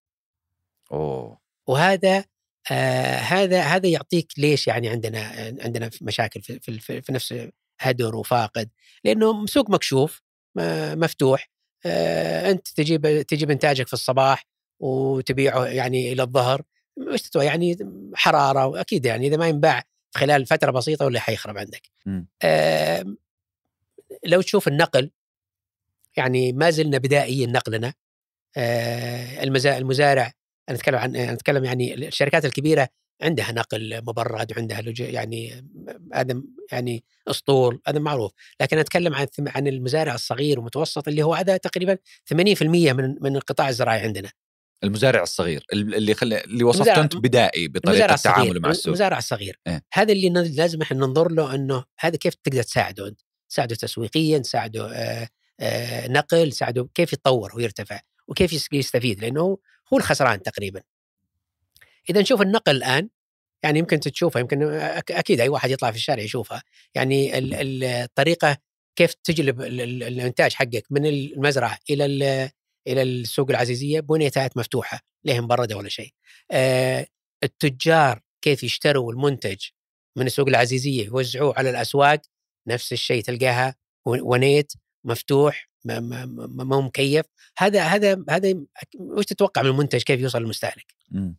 أوه. وهذا آه هذا هذا يعطيك ليش يعني عندنا عندنا مشاكل في, في, في نفس هدر وفاقد؟ لأنه سوق مكشوف مفتوح. آه، أنت تجيب تجيب إنتاجك في الصباح وتبيعه يعني إلى الظهر. يعني حرارة وأكيد يعني إذا ما ينباع خلال فترة بسيطة ولا حيخرب عندك. آه لو تشوف النقل يعني ما زلنا بدائيين نقلنا. آه المزارع أنا أتكلم عن أنا أتكلم يعني الشركات الكبيرة عندها نقل مبرد وعندها يعني هذا يعني أسطول هذا معروف. لكن أتكلم عن عن المزارع الصغير والمتوسط اللي هو هذا تقريبا 80% من من القطاع الزراعي عندنا. المزارع الصغير اللي خلي اللي وصفته انت بدائي بطريقة التعامل مع السوق. المزارع الصغير. إيه؟ هذا اللي لازم إحنا ننظر له إنه هذا كيف تقدر تساعده أنت؟ تساعده تسويقيا تساعده آآ نقل تساعده كيف يتطور ويرتفع وكيف يس- يستفيد لأنه هو الخسران تقريبا. إذا نشوف النقل الآن يعني يمكن تشوفها يمكن أكيد أي واحد يطلع في الشارع يشوفها يعني ال- ال- الطريقة كيف تجلب ال- ال- الإنتاج حقك من المزرعة إلى ال- إلى السوق العزيزية بنيتات مفتوحة ليه مبردة ولا شيء. آه، التجار كيف يشتروا المنتج من السوق العزيزية يوزعوه على الأسواق نفس الشيء تلقاها ونيت مفتوح ما ما ما ما هو مكيف هذا هذا هذا وش تتوقع من المنتج كيف يوصل للمستهلك؟ مم.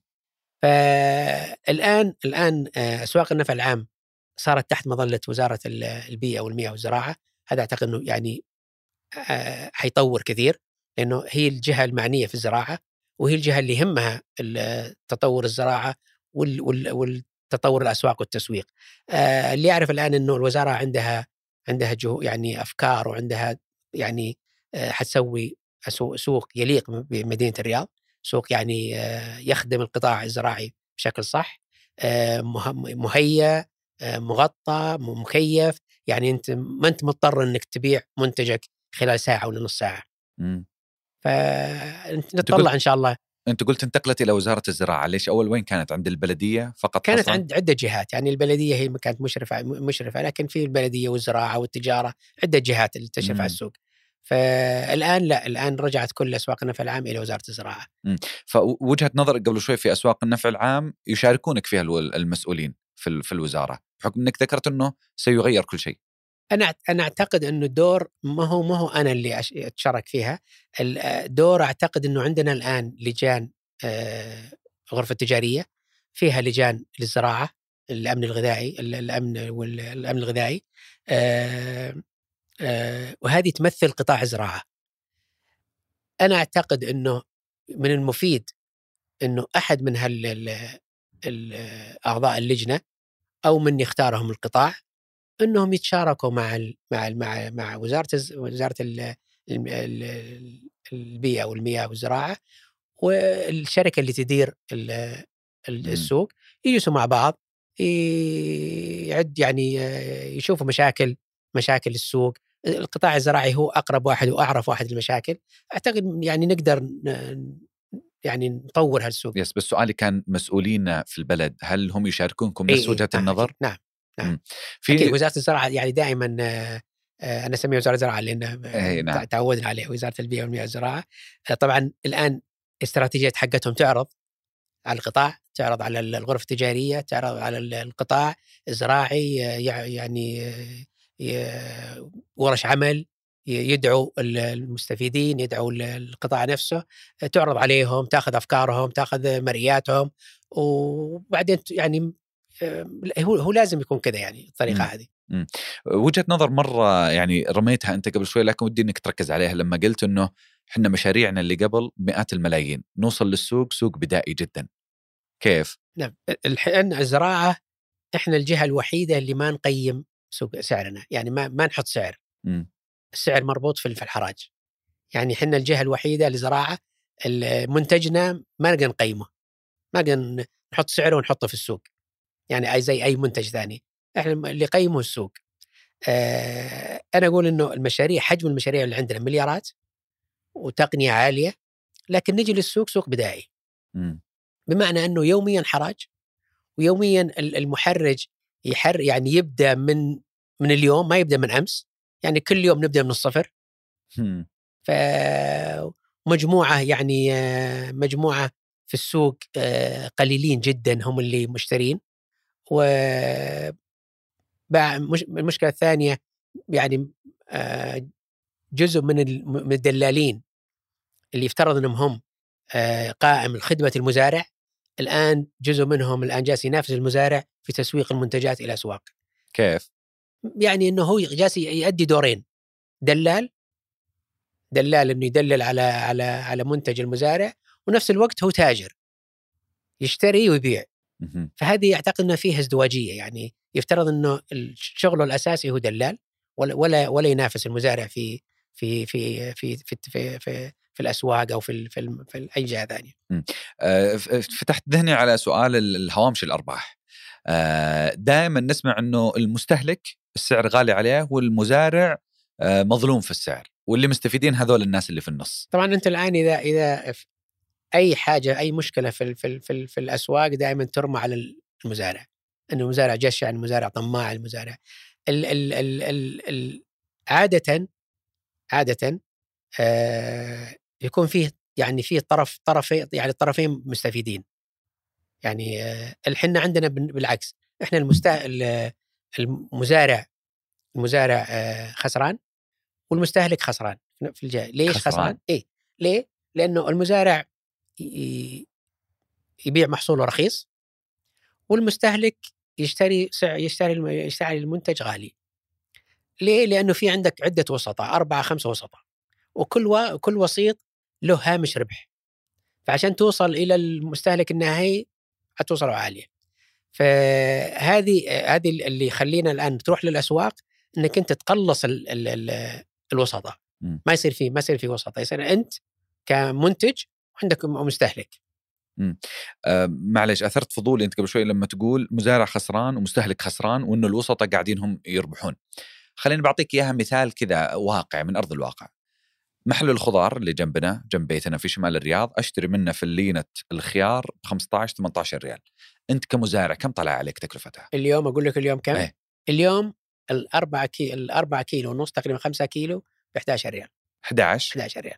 فالآن الآن آه، أسواق النفع العام صارت تحت مظلة وزارة ال- البيئة والمياه والزراعة هذا أعتقد إنه يعني آه، حيطور كثير لأنه هي الجهة المعنية في الزراعة وهي الجهة اللي يهمها تطور الزراعة وال- وال- والتطور الأسواق والتسويق. آه، اللي يعرف الآن إنه الوزارة عندها عندها جو يعني أفكار وعندها يعني آه، حتسوي سوق يليق بمدينة الرياض، سوق يعني آه، يخدم القطاع الزراعي بشكل صح، آه، مه- مهيأ، مغطى، مكيف، يعني أنت ما أنت مضطر إنك تبيع منتجك خلال ساعة ولا نص ساعة. مم. فنتطلع إن شاء الله أنت قلت انتقلت إلى وزارة الزراعة ليش أول وين كانت؟ عند البلدية فقط كانت حصرا؟ عند عدة جهات يعني البلدية هي كانت مشرفة مشرفة لكن في البلدية والزراعة والتجارة عدة جهات اللي تشرف مم. على السوق. فالآن لا الآن رجعت كل أسواق النفع العام إلى وزارة الزراعة. فوجهة نظرك قبل شوي في أسواق النفع العام يشاركونك فيها المسؤولين في ال- في الوزارة بحكم إنك ذكرت إنه سيغير كل شيء. أنا أنا أعتقد إنه الدور ما هو ما هو أنا اللي أتشارك فيها. الدور أعتقد إنه عندنا الآن لجان آه، غرفة تجارية فيها لجان للزراعة الأمن الغذائي ال- الأمن والامن الغذائي آه، آه، وهذه تمثل قطاع الزراعة. أنا أعتقد إنه من المفيد إنه أحد من هال ال- ال- أعضاء اللجنة أو من يختارهم القطاع إنهم يتشاركوا مع ال مع ال مع مع وزارة وزارة ال ال- ال- البيئة والمياه والزراعة والشركة اللي تدير. السوق يجلسوا مع بعض يعد يعني آه، يشوفوا مشاكل مشاكل السوق. القطاع الزراعي هو أقرب واحد وأعرف واحد للمشاكل أعتقد يعني نقدر يعني نطور هالسوق. يس بس سؤالي كان مسؤولين في البلد هل هم يشاركونكم نفس إيه، وجهة النظر؟ نعم. نعم. في أكيد وزارة الزراعة يعني دائما آه، أنا أسميها وزارة الزراعة لأن آه، إيه، نعم. تع- تعودنا عليه وزارة البيئة والمياه والزراعة آه، طبعا الآن الاستراتيجيات حقتهم تعرض على القطاع تعرض على ال- الغرف التجارية تعرض على ال- القطاع الزراعي يع- يعني ورش عمل يدعو ال- المستفيدين يدعو ال- القطاع نفسه تعرض عليهم تأخذ أفكارهم تأخذ مرئياتهم وبعدين يعني هو هو لازم يكون كذا يعني الطريقة مم. هذه. وجهة نظر مرة يعني رميتها أنت قبل شوي لكن ودي إنك تركز عليها. لما قلت إنه إحنا مشاريعنا اللي قبل مئات الملايين نوصل للسوق سوق بدائي جدا. كيف؟ نعم الحين الزراعة إحنا الجهة الوحيدة اللي ما نقيم سوق سعرنا يعني ما ما نحط سعر. مم. السعر مربوط في الحراج. يعني إحنا الجهة الوحيدة لزراعة منتجنا ما نقدر نقيمه. ما نقدر نحط سعره ونحطه في السوق. يعني أي زي أي منتج ثاني. إحنا اللي يقيمه السوق. آه أنا أقول إنه المشاريع حجم المشاريع اللي عندنا مليارات وتقنية عالية لكن نجي للسوق سوق بدائي. مم. بمعنى إنه يوميا حراج ويوميا ال- المحرج يحر يعني يبدأ من من اليوم ما يبدأ من أمس. يعني كل يوم نبدأ من الصفر. مم. فمجموعه يعني آه، مجموعة في السوق قليلين جدا هم اللي مشترين. و المشكلة الثانية يعني آه، جزء من ال- من الدلالين اللي يفترض إنهم هم آه، قائم خدمه المزارع الآن جزء منهم الآن جالس ينافس المزارع في تسويق المنتجات إلى الاسواق كيف؟ يعني إنه هو جالس يؤدي دورين دلال دلال إنه يدلل على على على منتج المزارع ونفس الوقت هو تاجر يشتري ويبيع. فهذه اعتقد إنه فيها ازدواجية يعني يفترض إنه شغله الأساسي هو دلال ولا ولا ولا ينافس المزارع في في في في في في, في, في الأسواق أو في في, في أي جهة ثانية. آه، فتحت ذهني على سؤال ال- الهوامش الأرباح. دائما نسمع إنه المستهلك السعر غالي عليه والمزارع آه، مظلوم في السعر واللي مستفيدين هذول الناس اللي في النص. طبعا أنت الآن اذا إذا أي حاجة أي مشكلة في في في, في الأسواق دائما ترمى على المزارع. إنه المزارع جشع المزارع طماع المزارع ال ال ال ال ال عاده عاده آه يكون فيه يعني فيه طرف طرفين يعني الطرفين مستفيدين. يعني آه الحنا عندنا بال- بالعكس. إحنا المستا ال- المزارع المزارع آه خسران والمستهلك خسران. في الجاي. ليش خسران؟ خسران؟ إيه. ليه؟ لأنه المزارع يبيع محصوله رخيص والمستهلك يشتري يشتري يشتري المنتج غالي. ليه؟ لأنه في عندك عدة وسطاء أربعة خمسة وسطاء وكل و... كل وسيط له هامش ربح. فعشان توصل إلى المستهلك النهائي حتوصله عالية. فهذه هذه اللي يخلينا الآن تروح للأسواق إنك أنت تقلص ال... ال... ال... الوسطاء. ما يصير في ما يصير في وسطاء، يصير أنت كمنتج وعندك مستهلك. آه معلش أثرت فضولي أنت قبل شوي لما تقول مزارع خسران ومستهلك خسران وإنه الوسطاء قاعدين هم يربحون. خليني بعطيك إياها مثال كذا واقع من أرض الواقع. محل الخضار اللي جنبنا جنب بيتنا في شمال الرياض أشتري منه فلينه الخيار ب 15 18 ريال. أنت كمزارع كم طلع عليك تكلفتها؟ اليوم أقول لك اليوم كم؟ إيه. اليوم الأربعة كيلو الأربعة كيلو ونص تقريبا 5 كيلو ب 11 ريال 11 11 ريال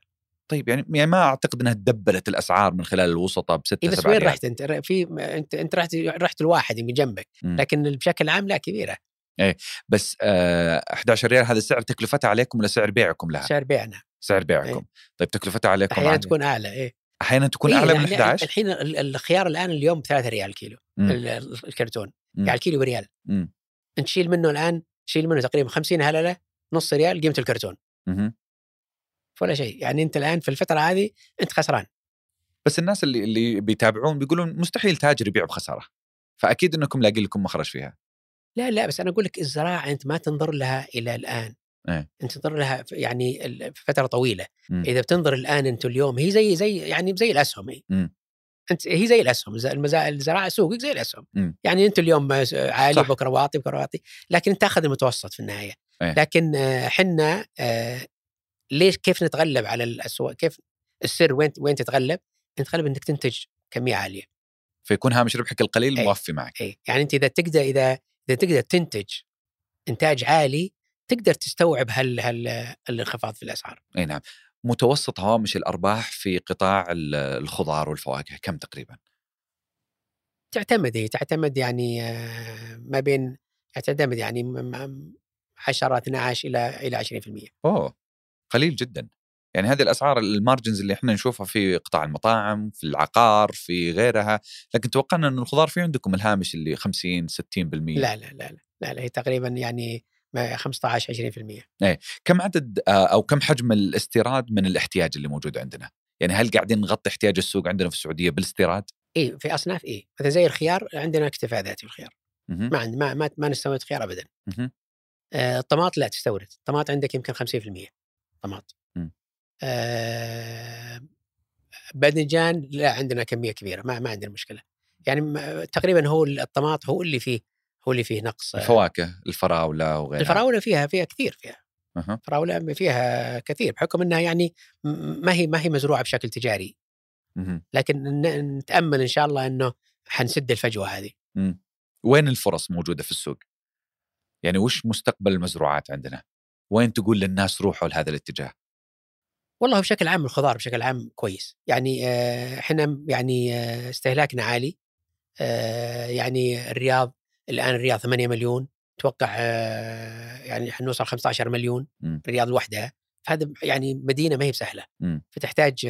طيب يعني يعني ما أعتقد إنها تدبلت الأسعار من خلال الوسطاء ب 6 إيه بس 7 وين. رحت أنت؟ في أنت أنت رحت رحت الواحد من جنبك مم. لكن بشكل عام لا كبيرة بس آه 11 ريال هذا سعر تكلفتها عليكم ولا سعر بيعكم لها؟ سعر بيعنا سعر بيعكم طيب تكلفتها عليكم أحيانا. تكون أعلى إيه أحيانا تكون إيه، أعلى من يعني 11 الحين ال- الخيار الآن اليوم ب 3 ريال كيلو مم. ال- ال- الكرتون مم. يعني الكيلو بريال مم. أنت تشيل منه الآن تشيل منه تقريبا 50 هللة نص ريال قيمة الكرتون مهم. ولا شيء يعني أنت الآن في الفترة هذه أنت خسران بس الناس اللي اللي بيتابعون بيقولون مستحيل تاجر يبيع بخسارة فأكيد إنكم لاقي لكم مخرج فيها لا لا بس أنا أقول لك الزراعة أنت ما تنظر لها إلى الآن إيه. أنت تنظر لها يعني فترة طويلة مم. إذا بتنظر الآن أنت اليوم هي زي زي يعني زي الأسهم هي. أنت هي زي الأسهم. الزراعة سوقك زي الأسهم مم. يعني أنت اليوم عالي صح. بكره واطي بكره واطي لكن تأخذ المتوسط في النهاية إيه. لكن آه، حنا آه، ليش كيف نتغلب على الاسواق كيف السر وين وين تتغلب؟ تتغلب إنك تنتج كمية عالية فيكون هامش ربحك القليل إيه. موفي معك اي يعني أنت إذا تقدر إذا إذا تقدر تنتج إنتاج عالي تقدر تستوعب هال هال الانخفاض في الأسعار إي نعم متوسط هوامش الأرباح في قطاع ال- الخضار والفواكه كم تقريبا؟ تعتمد هي تعتمد يعني آه، ما بين تعتمد يعني م- م- 10 12 إلى إلى 20% أوه قليل جدا. يعني هذه الأسعار المارجنز اللي إحنا نشوفها في قطاع المطاعم في العقار في غيرها لكن توقعنا إن الخضار في عندكم الهامش اللي 50 60% لا لا لا لا لا, لا هي تقريبا يعني ما 15 20% كم عدد آه، أو كم حجم الاستيراد من الاحتياج اللي موجود عندنا؟ يعني هل قاعدين نغطي احتياج السوق عندنا في السعودية بالاستيراد؟ اي في أصناف اي مثلا زي الخيار عندنا اكتفاء ذاتي الخيار. ما عند ما ما, ما نستورد خيار ابدا. آه، الطماط لا تستورد. الطماط عندك يمكن 50% طماط. آه بأذنجان لا عندنا كمية كبيرة ما ما عندنا مشكلة يعني تقريبا هو الطماط هو اللي فيه هو اللي فيه نقص آه، الفواكه الفراولة وغيرها الفراولة فيها فيها كثير فيها. الفراولة فيها كثير بحكم إنها يعني ما هي ما هي مزروعة بشكل تجاري مهم. لكن نتأمل إن شاء الله إنه حنسد الفجوة هذه مم. وين الفرص موجودة في السوق؟ يعني وش مستقبل المزروعات عندنا؟ وين تقول للناس روحوا لهذا الاتجاه؟ والله بشكل عام الخضار بشكل عام كويس يعني آه، إحنا يعني آه، استهلاكنا عالي آه، يعني الرياض الآن الرياض 8 مليون توقع آه، يعني حنوصل 15 مليون. الرياض لوحدها هذا يعني مدينة ما هي بسهلة. فتحتاج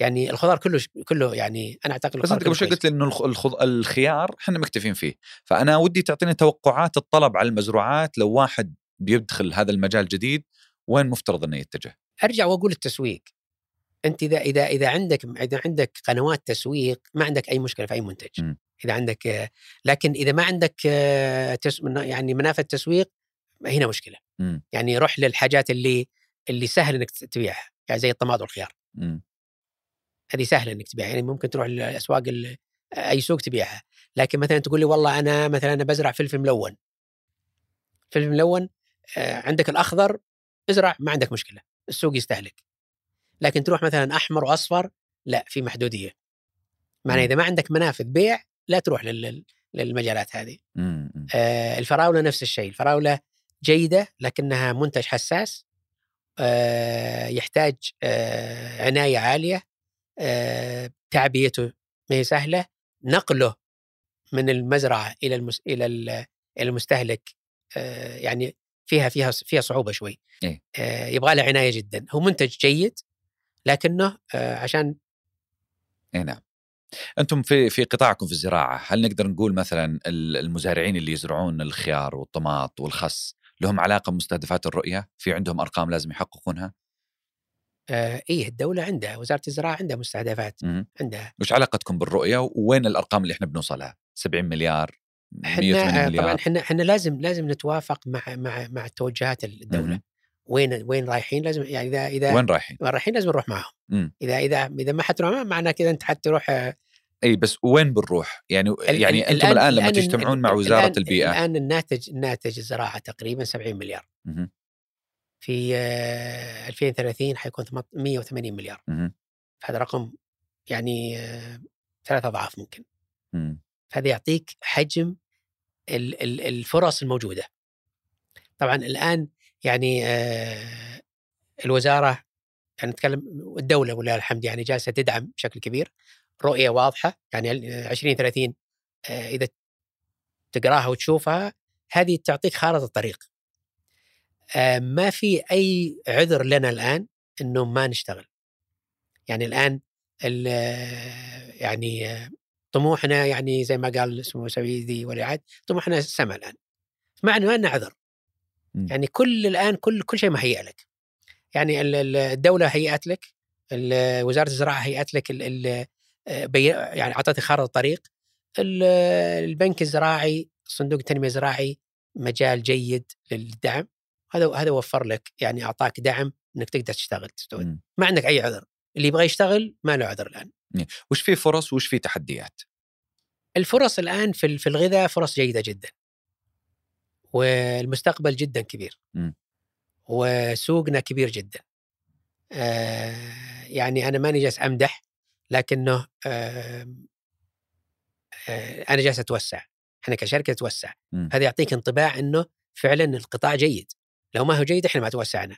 يعني الخضار كله كله يعني أنا أعتقد بس أنت قبل شوي. قلت لي إنه الخ- الخض... الخيار إحنا مكتفين فيه، فأنا ودي تعطيني توقعات الطلب على المزروعات لو واحد بيدخل هذا المجال جديد وين مفترض إنه يتجه؟ أرجع وأقول التسويق أنت إذا إذا إذا عندك إذا عندك قنوات تسويق ما عندك أي مشكلة في أي منتج م. إذا عندك لكن إذا ما عندك يعني منافذ تسويق هنا مشكلة مم. يعني روح للحاجات اللي اللي سهل إنك تبيعها يعني زي الطماط والخيار مم. هذه سهلة إنك تبيعها يعني ممكن تروح للاسواق ال- أي سوق تبيعها لكن مثلا تقول لي والله أنا مثلا أنا بزرع فلفل ملون فلفل ملون عندك الأخضر ازرع ما عندك مشكلة السوق يستهلك لكن تروح مثلا أحمر وأصفر لا في محدودية معنى مم. إذا ما عندك منافذ بيع لا تروح لل- للمجالات هذه مم. مم. آه، الفراولة نفس الشيء الفراولة جيدة لكنها منتج حساس آه، يحتاج آه، عناية عالية آه، تعبئته ما هي سهلة نقله من المزرعة إلى المس... إلى ال- إلى المستهلك آه، يعني فيها فيها فيها صعوبة شوي. إيه. آه، يبغى له عناية جدا. هو منتج جيد لكنه آه، عشان اي نعم. أنتم في في قطاعكم في الزراعة هل نقدر نقول مثلا ال- المزارعين اللي يزرعون الخيار والطماط والخس لهم علاقة بمستهدفات الرؤية؟ في عندهم أرقام لازم يحققونها؟ آه، إيه الدولة عندها وزارة الزراعة عندها مستهدفات مم. عندها. وش علاقتكم بالرؤية؟ وين الأرقام اللي إحنا بنوصلها؟ 70 مليار 180 إحنا مليار طبعا إحنا إحنا لازم لازم نتوافق مع مع مع توجهات الدولة. وين وين رايحين؟ لازم يعني إذا إذا وين رايحين؟ وين رايحين؟ لازم نروح معهم مم. إذا إذا إذا ما حتروح معهم معناه كذا أنت حتروح آه، إي بس وين بنروح؟ يعني يعني أنتم الآن لما الآن- تجتمعون مع الآن- وزارة البيئة. الآن الناتج الناتج الزراعة تقريبا 70 مليار. في آه، 2030 حيكون 180 مليار. هذا رقم يعني آه، ثلاث أضعاف ممكن. مم. فهذا يعطيك حجم الفرص الموجودة. طبعا الآن يعني آه، الوزارة يعني نتكلم الدولة ولله الحمد يعني جالسة تدعم بشكل كبير رؤية واضحة يعني 2030 آه، إذا تقراها وتشوفها هذه تعطيك خارطة الطريق. آه، ما في أي عذر لنا الآن إنه ما نشتغل. يعني الآن ال- آه، يعني آه، طموحنا يعني زي ما قال اسمه سويدي ولي عهد طموحنا السماء الآن. مع إنه ما لنا عذر مم. يعني كل الآن كل كل شيء مهيئ لك. يعني ال- ال- الدولة هيئت لك وزارة الزراعة هيئت لك بي- يعني أعطتك خارطة الطريق. ال- البنك الزراعي صندوق التنمية الزراعي مجال جيد للدعم. هذا هذا وفر لك يعني أعطاك دعم إنك تقدر تشتغل تستوعب. ما عندك أي عذر. اللي يبغى يشتغل ما له عذر الآن. وش في فرص وش في تحديات؟ الفرص الآن في في الغذاء فرص جيدة جدا. والمستقبل جدا كبير. مم. وسوقنا كبير جدا. آه يعني أنا ماني جالس أمدح لكنه آه آه أنا جالس أتوسع. إحنا كشركة نتوسع. هذا يعطيك انطباع إنه فعلا القطاع جيد. لو ما هو جيد إحنا ما توسعنا.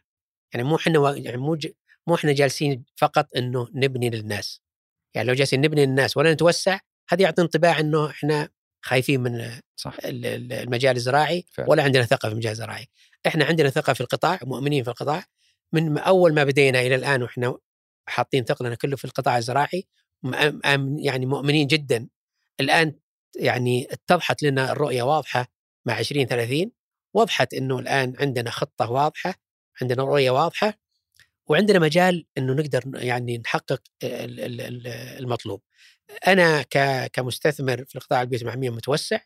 يعني مو إحنا يعني مو مو إحنا جالسين فقط إنه نبني للناس. يعني لو جالسين نبني للناس ولا نتوسع هذا يعطي انطباع إنه إحنا خايفين من صح. ال- ال- المجال الزراعي فعلا. ولا عندنا ثقة في المجال الزراعي. إحنا عندنا ثقة في القطاع مؤمنين في القطاع. من أول ما بدينا إلى الآن وإحنا حاطين ثقلنا كله في القطاع الزراعي يعني مؤمنين جدا. الآن يعني اتضحت لنا الرؤية واضحة مع 2030 وضحت إنه الآن عندنا خطة واضحة عندنا رؤية واضحة. وعندنا مجال إنه نقدر يعني نحقق ال- ال- ال- المطلوب. أنا كمستثمر في القطاع البيئي المحمية متوسع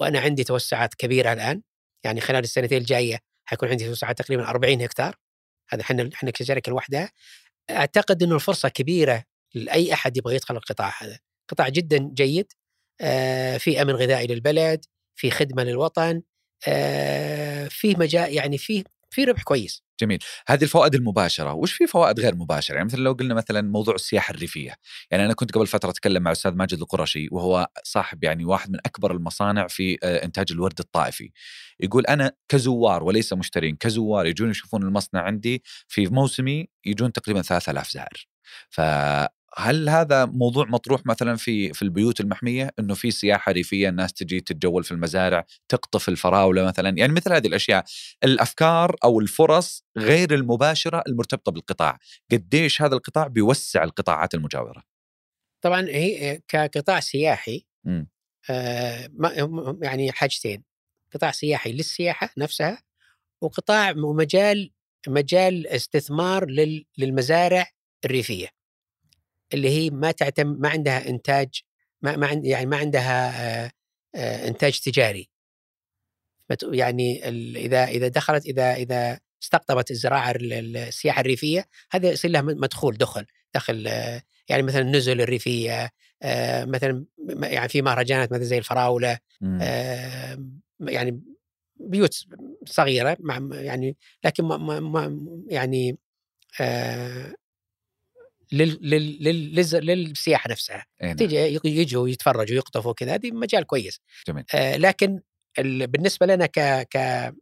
وأنا عندي توسعات كبيرة الآن. يعني خلال السنتين الجاية حيكون عندي توسعات تقريبا 40 هكتار. هذا إحنا إحنا كشركة لوحدها. أعتقد إنه الفرصة كبيرة لأي أحد يبغى يدخل القطاع هذا. قطاع جدا جيد آه، في أمن غذائي للبلد في خدمة للوطن آه، في مجال يعني في في ربح كويس. جميل. هذه الفوائد المباشرة وش في فوائد غير مباشرة؟ يعني مثلا لو قلنا مثلا موضوع السياحة الريفية يعني أنا كنت قبل فترة أتكلم مع الاستاذ ماجد القرشي وهو صاحب يعني واحد من أكبر المصانع في آه، إنتاج الورد الطائفي. يقول أنا كزوار وليس مشترين كزوار يجون يشوفون المصنع عندي في موسمي يجون تقريبا 3000 زائر. فهل هذا موضوع مطروح مثلا في في البيوت المحمية؟ إنه في سياحة ريفية الناس تجي تتجول في المزارع تقطف الفراولة مثلا؟ يعني مثل هذه الأشياء. الأفكار أو الفرص غير المباشرة المرتبطة بالقطاع. قديش هذا القطاع بيوسع القطاعات المجاورة؟ طبعا هي كقطاع سياحي. آه، ما- يعني حاجتين. قطاع سياحي للسياحة نفسها وقطاع ومجال مجال استثمار لل- للمزارع الريفية. اللي هي ما تعتم ما عندها إنتاج ما ما عند يعني ما عندها آه، آه، إنتاج تجاري. يعني إذا إذا دخلت إذا إذا استقطبت الزراعة ال- ال- السياحة الريفية هذا يصير لها مدخول دخل دخل آه، يعني مثلا النزل الريفية مثلا يعني في مهرجانات مثلا زي الفراولة يعني بيوت صغيرة مع يعني لكن ما ما ما يعني آه لل لل لل للسياحة نفسها نعم. تيجي يجوا يتفرجوا يقطفوا كذا هذه مجال كويس جميل. آه لكن ال- بالنسبة لنا ك ك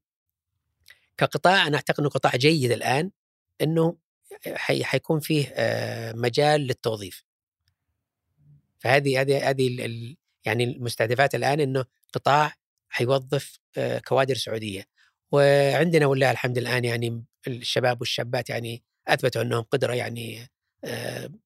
كقطاع أنا أعتقد إنه قطاع جيد الآن إنه حي حيكون فيه آه مجال للتوظيف فهذه هذه هذه ال- ال- يعني المستهدفات الآن إنه قطاع حيوظف آه كوادر سعودية وعندنا والله الحمد الآن يعني الشباب والشابات يعني أثبتوا أنهم قدرة يعني آه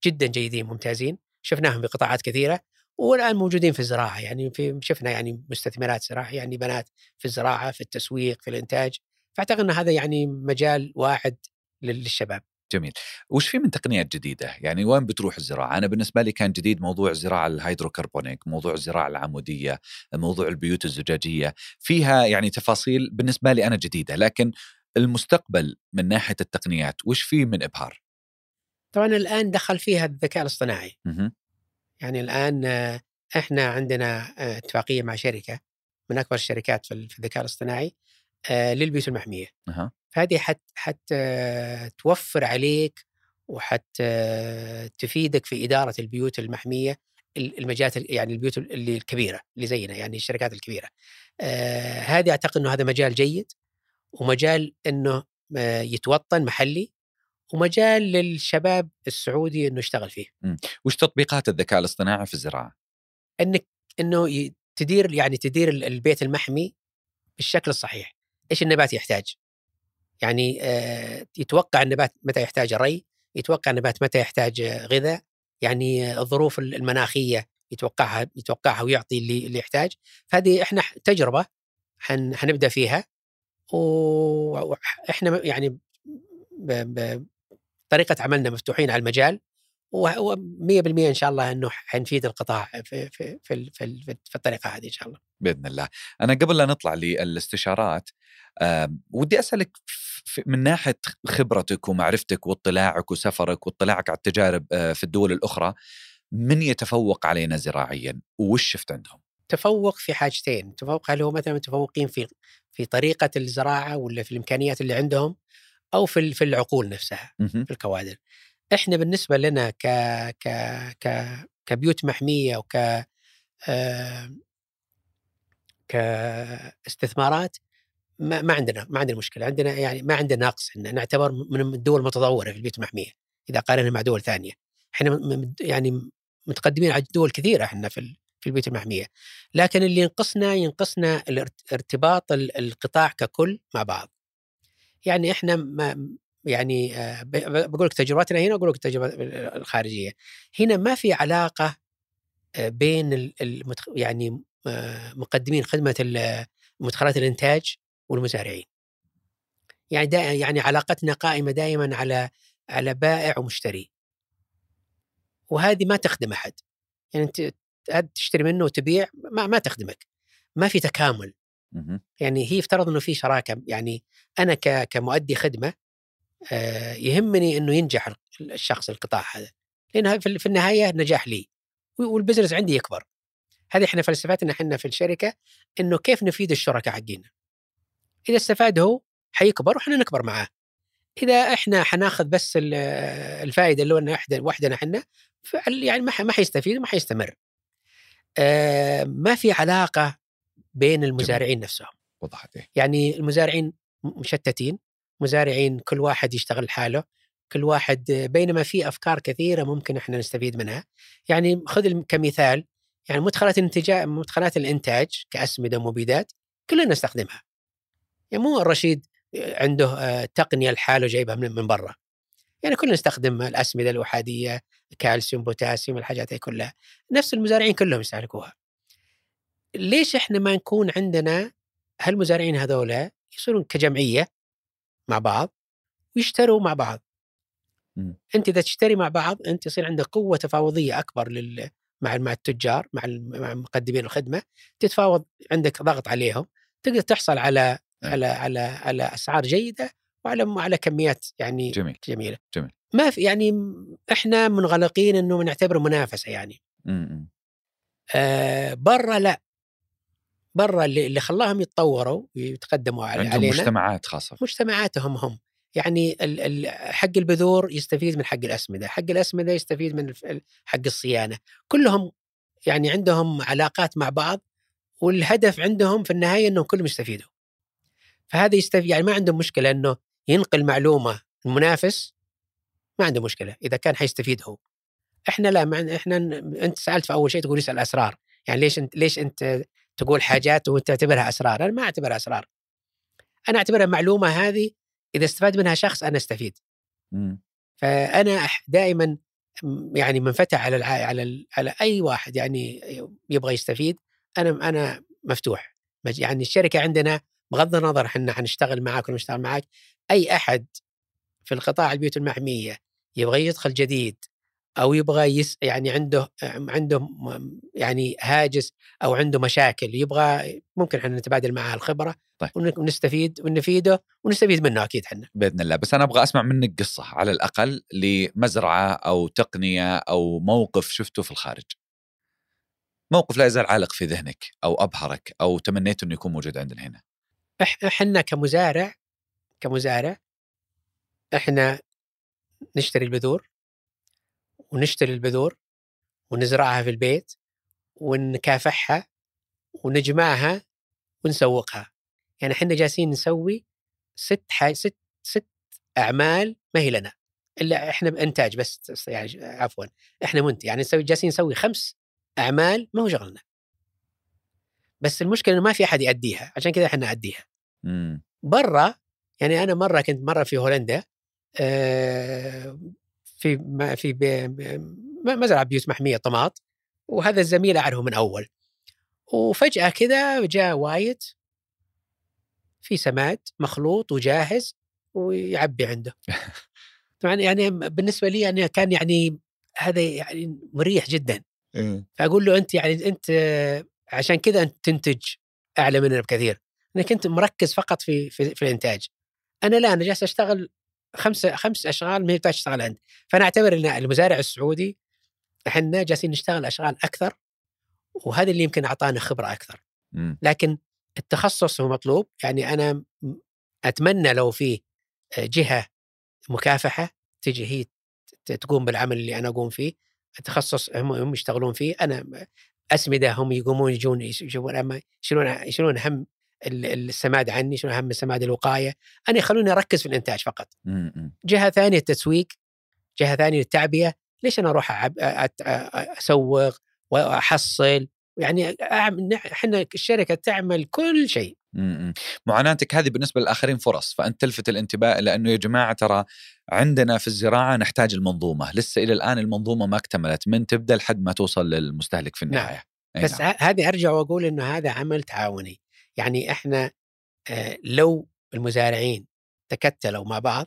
جدا جيدين ممتازين. شفناهم في قطاعات كثيرة والآن موجودين في الزراعة. يعني في شفنا يعني مستثمرات زراعة يعني بنات في الزراعة في التسويق في الإنتاج. فأعتقد إن هذا يعني مجال واعد لل- للشباب. جميل. وش في من تقنيات جديدة؟ يعني وين بتروح الزراعة؟ أنا بالنسبة لي كان جديد موضوع الزراعة الهيدروكربونيك موضوع الزراعة العمودية موضوع البيوت الزجاجية. فيها يعني تفاصيل بالنسبة لي أنا جديدة لكن المستقبل من ناحية التقنيات وش فيه من إبهار؟ طبعا الآن دخل فيها الذكاء الاصطناعي. يعني الآن آه، إحنا عندنا آه، اتفاقية مع شركة من أكبر الشركات في ال- في الذكاء الاصطناعي آه، للبيوت المحمية. فهذه حت حت توفر عليك وحت تفيدك في إدارة البيوت المحمية ال- المجالات ال- يعني البيوت اللي الكبيرة اللي زينا يعني الشركات الكبيرة. آه، هذه أعتقد إنه هذا مجال جيد ومجال إنه يتوطن محلي ومجال للشباب السعودي إنه يشتغل فيه. وش تطبيقات الذكاء الاصطناعي في الزراعة؟ إنك إنه تدير يعني تدير ال- البيت المحمي بالشكل الصحيح. إيش النبات يحتاج؟ يعني آه، يتوقع النبات متى يحتاج ري يتوقع النبات متى يحتاج غذاء يعني آه، الظروف ال- المناخية يتوقعها يتوقعها ويعطي اللي, اللي يحتاج. فهذه إحنا تجربة حن حنبدأ فيها. وإحنا يعني ب... ب... طريقة عملنا مفتوحين على المجال و100% إن شاء الله إنه حنفيد القطاع في في في في, في الطريقة هذه إن شاء الله. بإذن الله. أنا قبل لا نطلع للاستشارات ودي أسألك ف- من ناحية خبرتك ومعرفتك واطلاعك وسفرك واطلاعك على التجارب آه، في الدول الأخرى من يتفوق علينا زراعيا؟ وش شفت عندهم؟ تفوق في حاجتين، تفوق هل هو مثلا متفوقين في في طريقة الزراعة ولا في الإمكانيات اللي عندهم أو في في العقول نفسها. في الكوادر. إحنا بالنسبة لنا ك ك ك كبيوت محمية وك آه، كاستثمارات ما, ما عندنا ما عندنا مشكلة. عندنا يعني ما عندنا نقص. إحنا نعتبر من الدول المتطورة في البيوت المحمية. إذا قارنا مع دول ثانية. إحنا يعني متقدمين على دول كثيرة إحنا في في البيوت المحمية. لكن اللي ينقصنا ينقصنا ارتباط ال- القطاع ككل مع بعض. يعني إحنا ما يعني آه، بقول لك تجربتنا هنا واقول لك التجربه الخارجية هنا ما في علاقة آه، بين ال- المتخ... يعني آه، مقدمين خدمة مدخلات الإنتاج والمزارعين. يعني دا يعني علاقتنا قائمة دائما على على بائع ومشتري. وهذه ما تخدم أحد. يعني أنت تشتري منه وتبيع ما ما تخدمك. ما في تكامل. يعني هي يفترض إنه في شراكة يعني أنا كمؤدي خدمة آه، يهمني إنه ينجح الشخص القطاع هذا. لأن في النهاية نجاح لي. والبزنس عندي يكبر. هذه إحنا فلسفتنا إحنا في الشركة إنه كيف نفيد الشركاء حقينا. إذا استفاد هو حيكبر وحنا نكبر معاه. إذا إحنا حناخذ بس ال- الفائدة اللي هو وحدنا إحنا يعني ما حيستفيد وما حيستمر. آه، ما في علاقة بين المزارعين نفسهم. وضحت إيه. يعني المزارعين مشتتين مزارعين كل واحد يشتغل لحاله كل واحد بينما في أفكار كثيرة ممكن إحنا نستفيد منها. يعني خذ كمثال يعني مدخلات الانتاج مدخلات الإنتاج كأسمدة ومبيدات كلنا نستخدمها. يعني مو الرشيد عنده آه، تقنية لحاله جايبها من من برا. يعني كلنا نستخدم الأسمدة الأحادية كالسيوم بوتاسيوم الحاجات هي كلها. نفس المزارعين كلهم يستهلكوها. ليش إحنا ما نكون عندنا هالمزارعين هذولا يصيرون كجمعية مع بعض ويشتروا مع بعض مم. أنت إذا تشتري مع بعض أنت يصير عندك قوة تفاوضية أكبر لل مع مع التجار مع مع مقدمين الخدمة تتفاوض عندك ضغط عليهم تقدر تحصل على نعم. على على على أسعار جيدة وعلى على كميات يعني جميل جميلة جميل. ما في يعني م- إحنا منغلقين إنه نعتبره منافسة يعني. آه برا لا برا اللي, اللي خلاهم يتطوروا ويتقدموا على عندهم علينا مجتمعات خاصة. مجتمعاتهم هم. يعني حق البذور يستفيد من حق الأسمدة، حق الأسمدة يستفيد من حق الصيانة، كلهم يعني عندهم علاقات مع بعض والهدف عندهم في النهاية إنهم كلهم يستفيدوا. فهذا يستفيد يعني ما عندهم مشكلة إنه ينقل معلومة المنافس ما عنده مشكلة. إذا كان حيستفيد هو. إحنا لا إحنا أنت سألت في أول شيء تقول اسأل أسرار، يعني ليش أنت ليش أنت تقول حاجات وانت تعتبرها أسرار؟ أنا ما أعتبرها أسرار. أنا أعتبرها معلومة هذه إذا استفاد منها شخص أنا أستفيد. مم. فأنا دائما م- يعني منفتح على الع... على ال... على أي واحد يعني يبغى يستفيد أنا أنا مفتوح يعني الشركة عندنا بغض النظر إحنا حنشتغل معاك ولا نشتغل معاك أي أحد في القطاع البيوت المحمية يبغى يدخل جديد أو يبغى يس يعني عنده عنده يعني هاجس أو عنده مشاكل يبغى ممكن إحنا نتبادل معاه الخبرة طيب. ون- ونستفيد ونفيده ونستفيد منه أكيد إحنا. بإذن الله. بس أنا أبغى أسمع منك قصة على الأقل لمزرعة أو تقنية أو موقف شفته في الخارج. موقف لا يزال عالق في ذهنك أو أبهرك أو تمنيت إنه يكون موجود عندنا هنا. إحنا كمزارع كمزارع إحنا نشتري البذور. ونشتري البذور ونزرعها في البيت ونكافحها ونجمعها ونسوقها. يعني إحنا جالسين نسوي ست حاج ست ست أعمال ما هي لنا. إلا إحنا بإنتاج بس يعني عفوا إحنا منتج. يعني نسوي جالسين نسوي خمس أعمال ما هو شغلنا. بس المشكلة إنه ما في أحد يأديها عشان كذا إحنا نأديها. برا يعني أنا مرة كنت مرة في هولندا آه، في ما في مزرعة بيوت محمية طماط وهذا الزميل أعرفه من أول. وفجأة كذا جاء وايد في سماد مخلوط وجاهز ويعبي عنده. طبعا يعني بالنسبة لي يعني كان يعني هذا يعني مريح جدا. فأقول له أنت يعني أنت عشان كذا أنت تنتج أعلى مننا بكثير. أنك أنت مركز فقط في في, في الإنتاج. أنا لا أنا جالس أشتغل خمس خمس أشغال ما يحتاج اشتغل عندي. فأنا أعتبر إن المزارع السعودي إحنا جالسين نشتغل أشغال أكثر وهذا اللي يمكن اعطانا خبرة أكثر. لكن التخصص هو مطلوب يعني أنا أتمنى لو في جهة مكافحة تجي هي تقوم بالعمل اللي أنا أقوم فيه. التخصص هم هم يشتغلون فيه. أنا أسمدة هم يقومون يجون يشيلون يشيلون هم السماد عني يشيلون هم السماد الوقاية أنا يخلوني أركز في الإنتاج فقط مم. مم. جهة ثانية التسويق جهة ثانية التعبئة ليش أنا أروح أعب... أسوق وأحصل يعني. إحنا الشركة تعمل كل شيء مم. معاناتك هذه بالنسبة للآخرين فرص فأنت تلفت الانتباه إلى أنه يا جماعة ترى عندنا في الزراعة نحتاج المنظومة لسه إلى الآن المنظومة ما اكتملت من تبدأ لحد ما توصل للمستهلك في نعم. النهاية أي بس نعم. هذه أرجع وأقول إنه هذا عمل تعاوني يعني إحنا آه، لو المزارعين تكتلوا مع بعض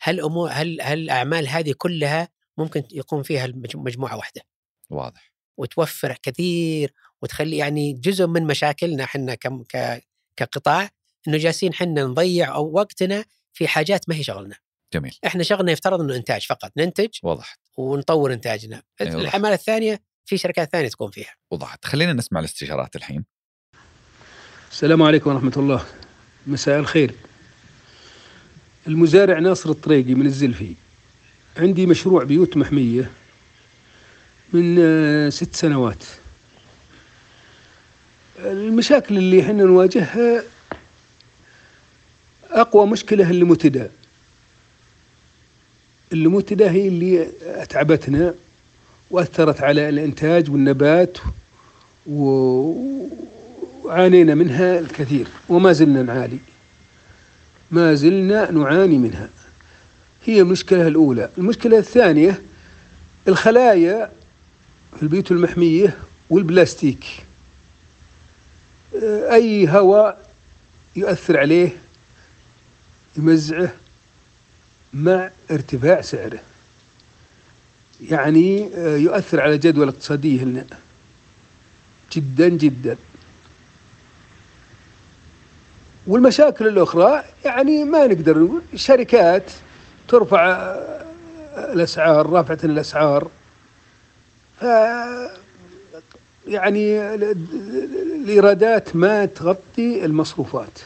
هل أمور هل هل الاعمال هذه كلها ممكن يقوم فيها مجموعة واحدة؟ واضح. وتوفر كثير وتخلي يعني جزء من مشاكلنا إحنا كقطاع إنه جالسين إحنا نضيع أو وقتنا في حاجات ما هي شغلنا. جميل. إحنا شغلنا يفترض إنه إنتاج فقط ننتج وضحت ونطور إنتاجنا. أيوة. الاعمال الثانية في شركات ثانية تقوم فيها. وضحت خلينا نسمع الاستشارات الحين. السلام عليكم ورحمة الله. مساء الخير. المزارع ناصر الطريقي من الزلفي. عندي مشروع بيوت محمية من آه، ست سنوات. المشاكل اللي إحنا نواجهها أقوى مشكلة الليموتيدا الليموتيدا هي اللي أتعبتنا وأثرت على الإنتاج والنبات و... وعانينا منها الكثير وما زلنا نعاني. ما زلنا نعاني منها. هي المشكلة الأولى. المشكلة الثانية الخلايا في البيوت المحمية والبلاستيك. أي هواء يؤثر عليه يمزعه مع ارتفاع سعره. يعني آه، يؤثر على الجدوى الاقتصادية لنا جدا جدا. والمشاكل الأخرى يعني ما نقدر نقول شركات ترفع الأسعار رافعة الأسعار. ف يعني ال- الإيرادات ما تغطي المصروفات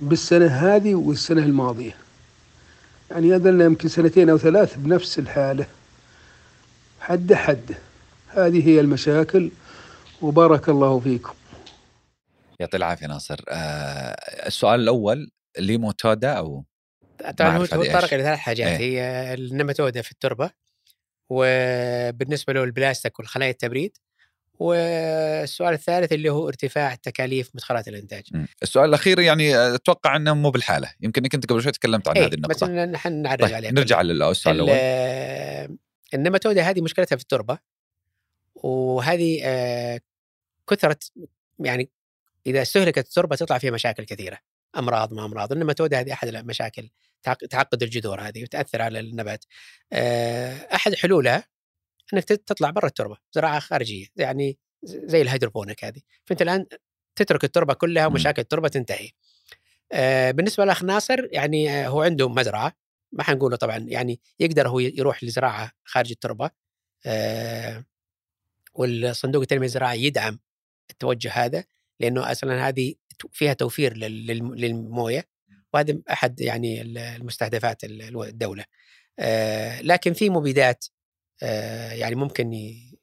بالسنة هذه والسنة الماضية. يعني هذا لنا يمكن سنتين أو ثلاث بنفس الحالة. حد حد. هذه هي المشاكل. وبارك الله فيكم. يعطي العافية ناصر آه السؤال الأول ليموتودا أو طبعا هو تطرق إيش. لثلاث حاجات إيه. هي النماتوده في التربة وبالنسبة له البلاستيك والخلايا التبريد والسؤال الثالث اللي هو ارتفاع تكاليف مدخلات الإنتاج مم. السؤال الأخير يعني آه، أتوقع إنه مو بالحالة يمكن انك أنت قبل شوي تكلمت عن إيه، هذه بس النقطه إن نحن نعرج طيب عليها نرجع للسؤال الأول ال- النماتوده هذه مشكلتها في التربة وهذه آه، كثرة يعني إذا استهلكت التربة تطلع فيها مشاكل كثيرة أمراض ما أمراض النماتوده هذه أحد المشاكل تعق- تعقد الجذور هذه وتأثر على النبات. آه، أحد حلولها إنك تطلع برا التربة زراعة خارجية يعني زي الهيدروبونيك هذه. فأنت الآن تترك التربة كلها مم. ومشاكل التربة تنتهي. آه، بالنسبة للاخ ناصر يعني آه، هو عنده مزرعة ما حنقوله طبعا يعني يقدر هو يروح لزراعة خارج التربة. والصندوق التنمية الزراعي يدعم التوجه هذا. لأنه أصلا هذه فيها توفير لل- للم- للموية وهذا أحد يعني المستهدفات ال- الدولة آه، لكن في مبيدات آه، يعني ممكن ي-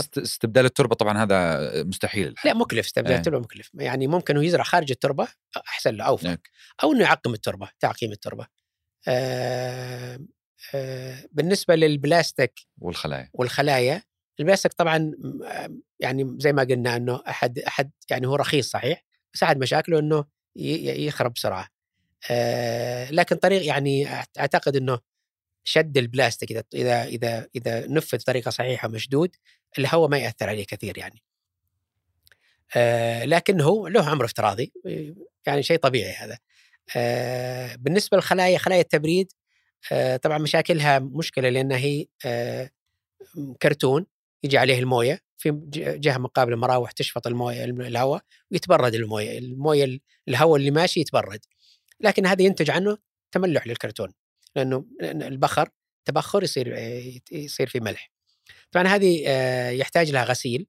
است- استبدال التربة طبعا هذا مستحيل. لا مكلف استبدال إيه. التربة مكلف يعني ممكن هو يزرع خارج التربة أحسن له أوفر نعم. أو إنه يعقم التربة تعقيم التربة آه، آه، بالنسبة للبلاستيك والخلايا والخلايا البلاستيك طبعا يعني زي ما قلنا إنه أحد أحد يعني هو رخيص صحيح بس أحد مشاكله إنه يخرب بسرعة. آه، لكن طريق يعني أعتقد إنه شد البلاستيك إذا إذا إذا إذا نفذ بطريقة صحيحة مشدود الهواء ما يأثر عليه كثير يعني. آه، لكن هو له عمر افتراضي يعني شيء طبيعي هذا. آه، بالنسبة للخلايا خلايا التبريد آه، طبعا مشاكلها مشكلة لأنها هي آه، كرتون. يجي عليه الموية في جهة مقابله مراوح تشفط الموية الهواء ويتبرد الموية الموية ال- الهواء اللي ماشي يتبرد. لكن هذا ينتج عنه تملح للكرتون لأنه البخر تبخر يصير آه، يصير في ملح. طبعا هذه آه، يحتاج لها غسيل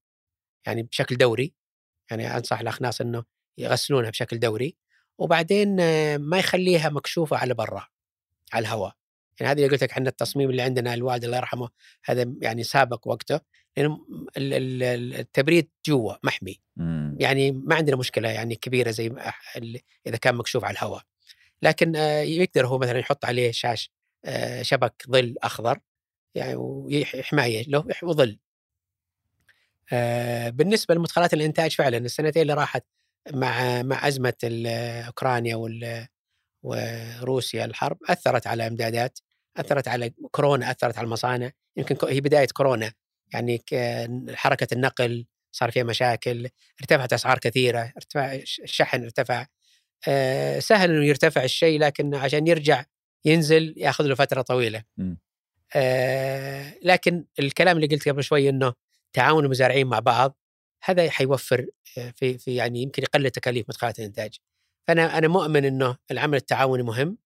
يعني بشكل دوري يعني أنصح الاخ ناس إنه يغسلونها بشكل دوري وبعدين آه، ما يخليها مكشوفة على برا على الهواء. يعني هذه اللي قلت لك إحنا التصميم اللي عندنا الوالد الله يرحمه هذا يعني سابق وقته. التبريد جوا محمي مم. يعني ما عندنا مشكلة يعني كبيرة زي إذا كان مكشوف على الهواء. لكن آه، يقدر هو مثلا يحط عليه شاش آه، شبك ظل أخضر يعني وحمايه له وظل. آه، بالنسبة لمدخلات الإنتاج فعلا السنتين اللي راحت مع مع أزمة أوكرانيا وروسيا الحرب أثرت على إمدادات أثرت على كورونا أثرت على المصانع. يمكن هي بداية كورونا. يعني حركة النقل صار فيها مشاكل ارتفعت أسعار كثيرة ارتفاع الشحن ارتفع آه، سهل إنه يرتفع الشيء لكن عشان يرجع ينزل ياخذ له فترة طويلة. آه، لكن الكلام اللي قلت قبل شوي إنه تعاون المزارعين مع بعض هذا حيوفر في في يعني يمكن يقلل تكاليف مدخلات الإنتاج. فأنا أنا مؤمن إنه العمل التعاوني مهم.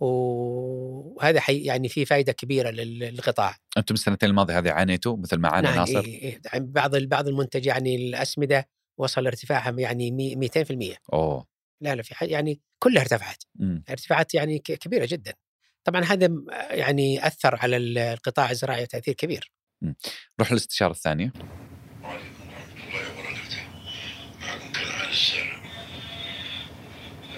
وهذا حي يعني في فائده كبيرة لل- للقطاع. أنتم السنتين الماضية هذه عانيتوا مثل ما عانى نعم ناصر؟ إيه إيه يعني بعض بعض المنتج يعني الأسمدة وصل ارتفاعها يعني مي- 200% أوه. لا لا في حاجة يعني كلها ارتفعت. مم. ارتفاعات يعني كبيرة جدا. طبعا هذا يعني أثر على ال- القطاع الزراعي تأثير كبير. نروح للاستشارة الثانية وعليكم ورحمة الله وبركاته معكم كنعان السالم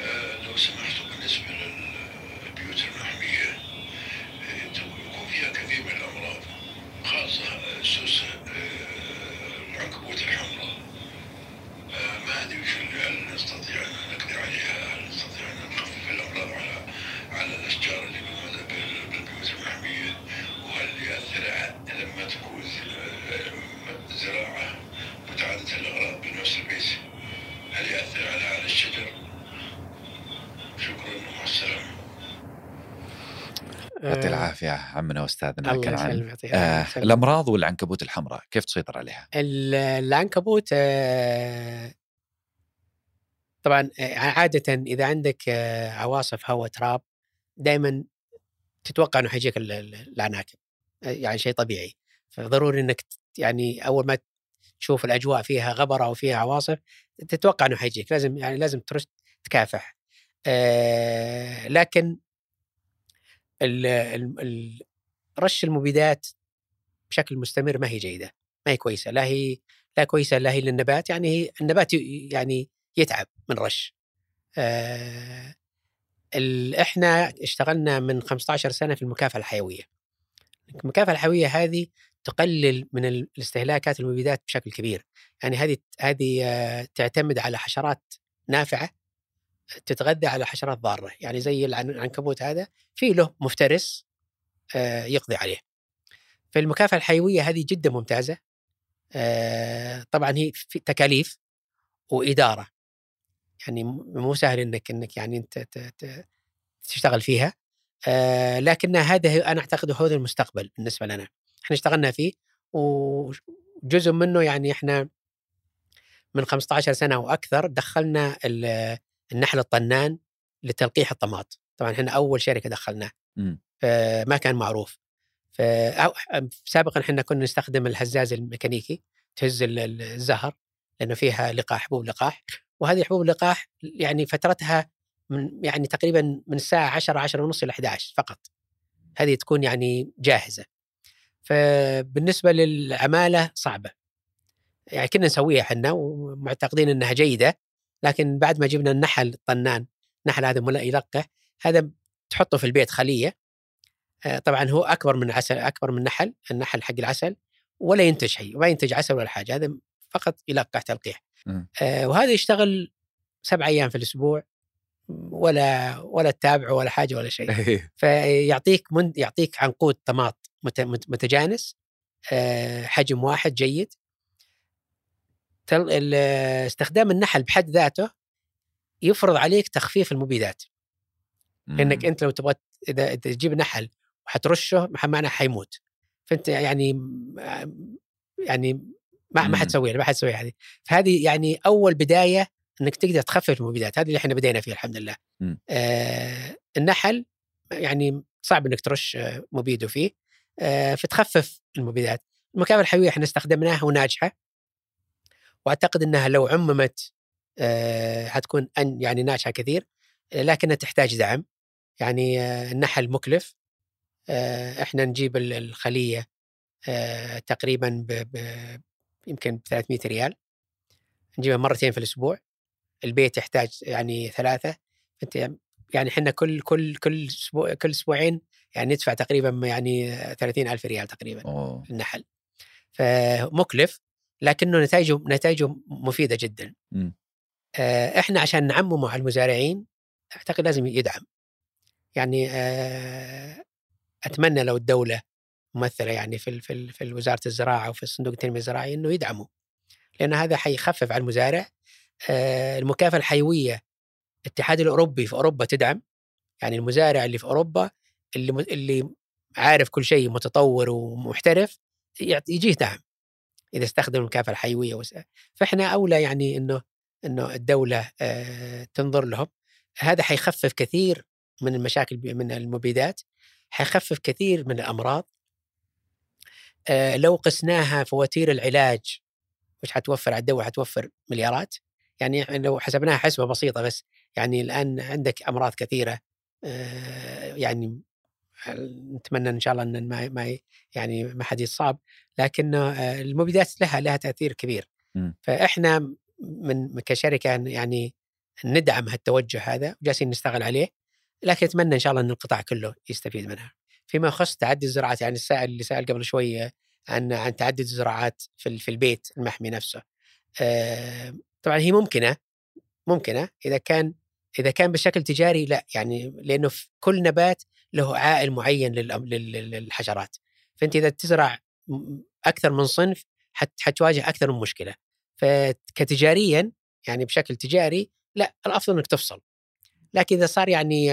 آه، لو سمحتوا بالنسبة للبيوت المحمية آه، تو- يكون فيها كثير من الأمراض خاصة آه، سوس آه، العنكبوت الحمراء آه، ما أدري وش اللي هل نستطيع أن نقضي عليها هل نستطيع أن نخفف الأمراض على على الأشجار اللي بالمد- بال- بالبيوت المحمية وهل يأثر ع- لما تكون آه، زراعة متعددة الأغراض بنفس البيت هل يأثر على على الشجر؟ شكرا ومع السلامة يعطي آه، العافيه عمنا وأستاذنا الله كنعان آه. الأمراض والعنكبوت الحمراء كيف تسيطر عليها؟ ال- العنكبوت آه، طبعا آه، عادة إذا عندك آه، عواصف هواء تراب دائما تتوقع إنه حيجيك ال- ال- العناكب آه، يعني شيء طبيعي فضروري إنك يعني أول ما تشوف الأجواء فيها غبرة أو فيها عواصف تتوقع إنه حيجيك لازم يعني لازم ترش تكافح آه لكن رش المبيدات بشكل مستمر ما هي جيدة ما هي كويسة لا هي لا كويسة لا هي للنبات يعني النبات يعني يتعب من رش. آه إحنا اشتغلنا من 15 سنة في المكافحه الحيوية. المكافحه الحيوية هذه تقلل من ال- الاستهلاكات المبيدات بشكل كبير. يعني هذه هذه آه، تعتمد على حشرات نافعة تتغذى على حشرات ضارة. يعني زي العن- العنكبوت هذا في له مفترس آه، يقضي عليه. فالمكافحه الحيوية هذه جدا ممتازة آه، طبعا هي في تكاليف وإدارة. يعني مو سهل إنك إنك يعني أنت تشتغل فيها آه، لكن هذا أنا أعتقد هو المستقبل بالنسبة لنا. إحنا اشتغلنا فيه وجزء منه يعني إحنا من 15 سنة وأكثر دخلنا النحل الطنان لتلقيح الطماط. طبعا إحنا أول شركة دخلناه. مم. فما كان معروف. سابقا إحنا كنا نستخدم الهزاز الميكانيكي تهز ال- ال- الزهر لأنه فيها لقاح حبوب لقاح. وهذه حبوب اللقاح يعني فترتها من يعني تقريبا من الساعة 10 10 ونص إلى 11 فقط. هذه تكون يعني جاهزة. فبالنسبة للعمالة صعبة. يعني كنا نسويها إحنا ومعتقدين إنها جيدة. لكن بعد ما جبنا النحل الطنان نحل هذا ملا- يلقح هذا تحطه في البيت خلية آه، طبعا هو أكبر من عسل أكبر من نحل النحل حق العسل ولا ينتج شيء ما ينتج عسل ولا حاجة هذا فقط يلقح تلقيح. آه، وهذا يشتغل سبع أيام في الأسبوع ولا ولا تتابعه ولا حاجة ولا شيء إيه. فيعطيك من يعطيك عنقود طماط مت- مت- متجانس آه، حجم واحد جيد استخدام النحل بحد ذاته يفرض عليك تخفيف المبيدات. لانك مم. أنت لو تبغى إذا تجيب نحل وحترشه معناه حيموت. فأنت يعني يعني ما ما مم. حتسويها ما حتسوي هذه فهذه يعني أول بداية إنك تقدر تخفف المبيدات. هذه اللي إحنا بدينا فيها الحمد لله. مم. آه النحل يعني صعب إنك ترش مبيده فيه. آه فتخفف المبيدات. المكافحه الحيويه إحنا استخدمناها وناجحة. وأعتقد إنها لو عممت آه حتكون أن يعني ناجحة كثير لكنها تحتاج دعم يعني آه النحل مكلف آه إحنا نجيب ال- الخلية تقريبا ب يمكن ب 300 ريال. نجيبها مرتين في الأسبوع. البيت يحتاج يعني ثلاثة. انت يعني إحنا كل كل كل أسبوع كل أسبوعين يعني ندفع تقريبا يعني 30 ألف ريال تقريبا أوه. النحل. فمكلف. لكنه نتائجه نتائجه مفيدة جدا. مم. آه، إحنا عشان نعممه على المزارعين أعتقد لازم يدعم. يعني آه، أتمنى لو الدولة ممثلة يعني في في في وزارة الزراعة وفي الصندوق التنمية الزراعي إنه يدعموا لأن هذا حيخفف على المزارع. آه، المكافأة الحيوية الاتحاد الأوروبي في أوروبا تدعم. يعني المزارع اللي في أوروبا اللي م- اللي عارف كل شيء متطور ومحترف يجيه دعم. إذا استخدم المكافأة الحيوية وس- فإحنا أولى يعني إنه إنه الدولة آه، تنظر لهم. هذا حيخفف كثير من المشاكل من المبيدات حيخفف كثير من الأمراض. آه، لو قسناها فواتير العلاج وش حتوفر على الدواء حتوفر مليارات. يعني لو حسبناها حسبة بسيطة بس يعني الآن عندك أمراض كثيرة آه، يعني نتمنى إن شاء الله إن ما ما يعني ما حد يتصاب لكن آه، المبيدات لها لها تأثير كبير. فإحنا من كشركة يعني ندعم هالتوجه هذا وجالسين نشتغل عليه لكن اتمنى إن شاء الله إن القطاع كله يستفيد منها. فيما يخص تعدي الزراعات يعني السائل اللي سأل قبل شوي عن عن تعدد الزراعات في في البيت المحمي نفسه. آه، طبعا هي ممكنة ممكنة إذا كان إذا كان بشكل تجاري لا يعني لأنه في كل نبات له عائل معين للحشرات. فأنت إذا تزرع أكثر من صنف حت حتواجه أكثر من مشكلة. فكتجاريا يعني بشكل تجاري لا الأفضل إنك تفصل. لكن إذا صار يعني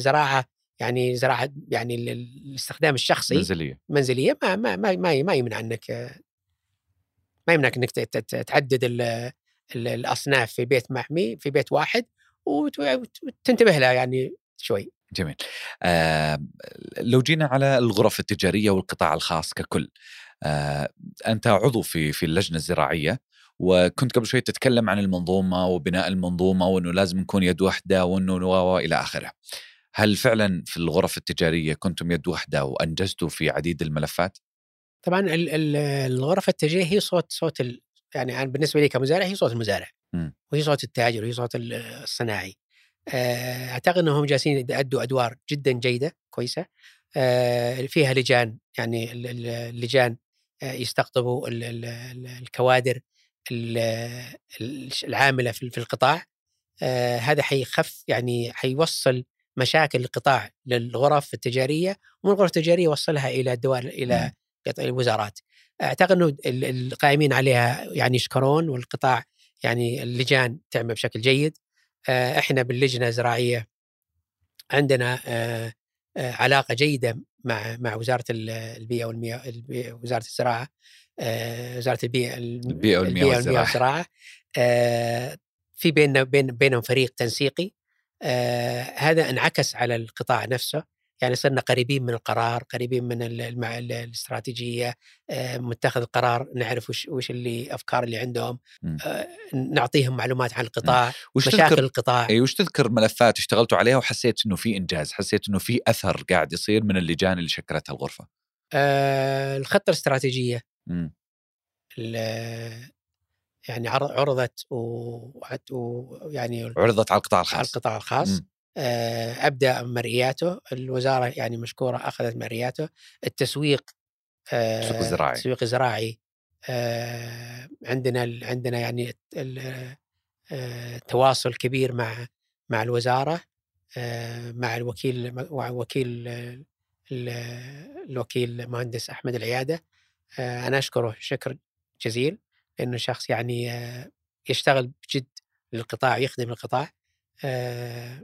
زراعة يعني زراعة يعني ال- ال- الاستخدام الشخصي منزلية منزلية ما ما ما ما, ما يمنع إنك ما يمنعك إنك تعدد ال- ال- الأصناف في بيت محمي في بيت واحد وت- وتنتبه لها يعني شوي. جميل آه لو جينا على الغرف التجارية والقطاع الخاص ككل آه أنت عضو في في اللجنة الزراعية وكنت قبل شوي تتكلم عن المنظومة وبناء المنظومة وإنه لازم نكون يد واحدة وإنه و إلى آخره. هل فعلا في الغرف التجارية كنتم يد واحدة وأنجزتوا في عديد الملفات؟ طبعا ال- ال- الغرف التجارية هي صوت صوت ال... يعني بالنسبة لي كمزارع هي صوت المزارع مم. وهي صوت التاجر وهي صوت ال- الصناعي أعتقد إنهم جالسين يؤدوا أدوار جدا جيدة كويسة آه، فيها لجان يعني ال- ال- اللجان آه، يستقطبوا ال- ال- ال- الكوادر ال- ال- العاملة في القطاع آه، هذا حيخف يعني حيوصل مشاكل القطاع للغرف التجارية ومن الغرف التجارية يوصلها إلى الدول إلى قط- الوزارات. أعتقد إنه ال- القائمين عليها يعني يشكرون والقطاع يعني اللجان تعمل بشكل جيد. آه، إحنا باللجنة الزراعية عندنا آه، آه، علاقة جيدة مع مع وزارة ال- البيئة والمياه وزارة الزراعة وزارة البيئة البيئة والمياه. والزراعة في بيننا بين بينهم فريق تنسيقي هذا انعكس على القطاع نفسه يعني صرنا قريبين من القرار قريبين من ال- المع- ال- الاستراتيجية آه، متخذ القرار نعرف وش وش اللي أفكار اللي عندهم مم. آه، نعطيهم معلومات عن القطاع وش مشاكل تذكر القطاع إي وش تذكر ملفات اشتغلتوا عليها وحسيت إنه في إنجاز، حسيت إنه في أثر قاعد يصير من اللجان اللي شكلتها الغرفة. آه، الخطة الاستراتيجية مم. ال- يعني عر- عرضت وحت- ويعني عرضت على القطاع على الخاص. القطاع الخاص مم. آه، أبدأ مرئياته الوزارة يعني مشكورة أخذت مرئياته. التسويق آه، التسويق الزراعي. التسويق الزراعي آه، عندنا عندنا يعني ال- آه، تواصل كبير مع مع الوزارة آه، مع الوكيل مع وكيل ال- ال- الوكيل المهندس أحمد العيادة. آه، أنا أشكره شكر جزيل لأنه شخص يعني آه، يشتغل بجد للقطاع ويخدم القطاع. آه،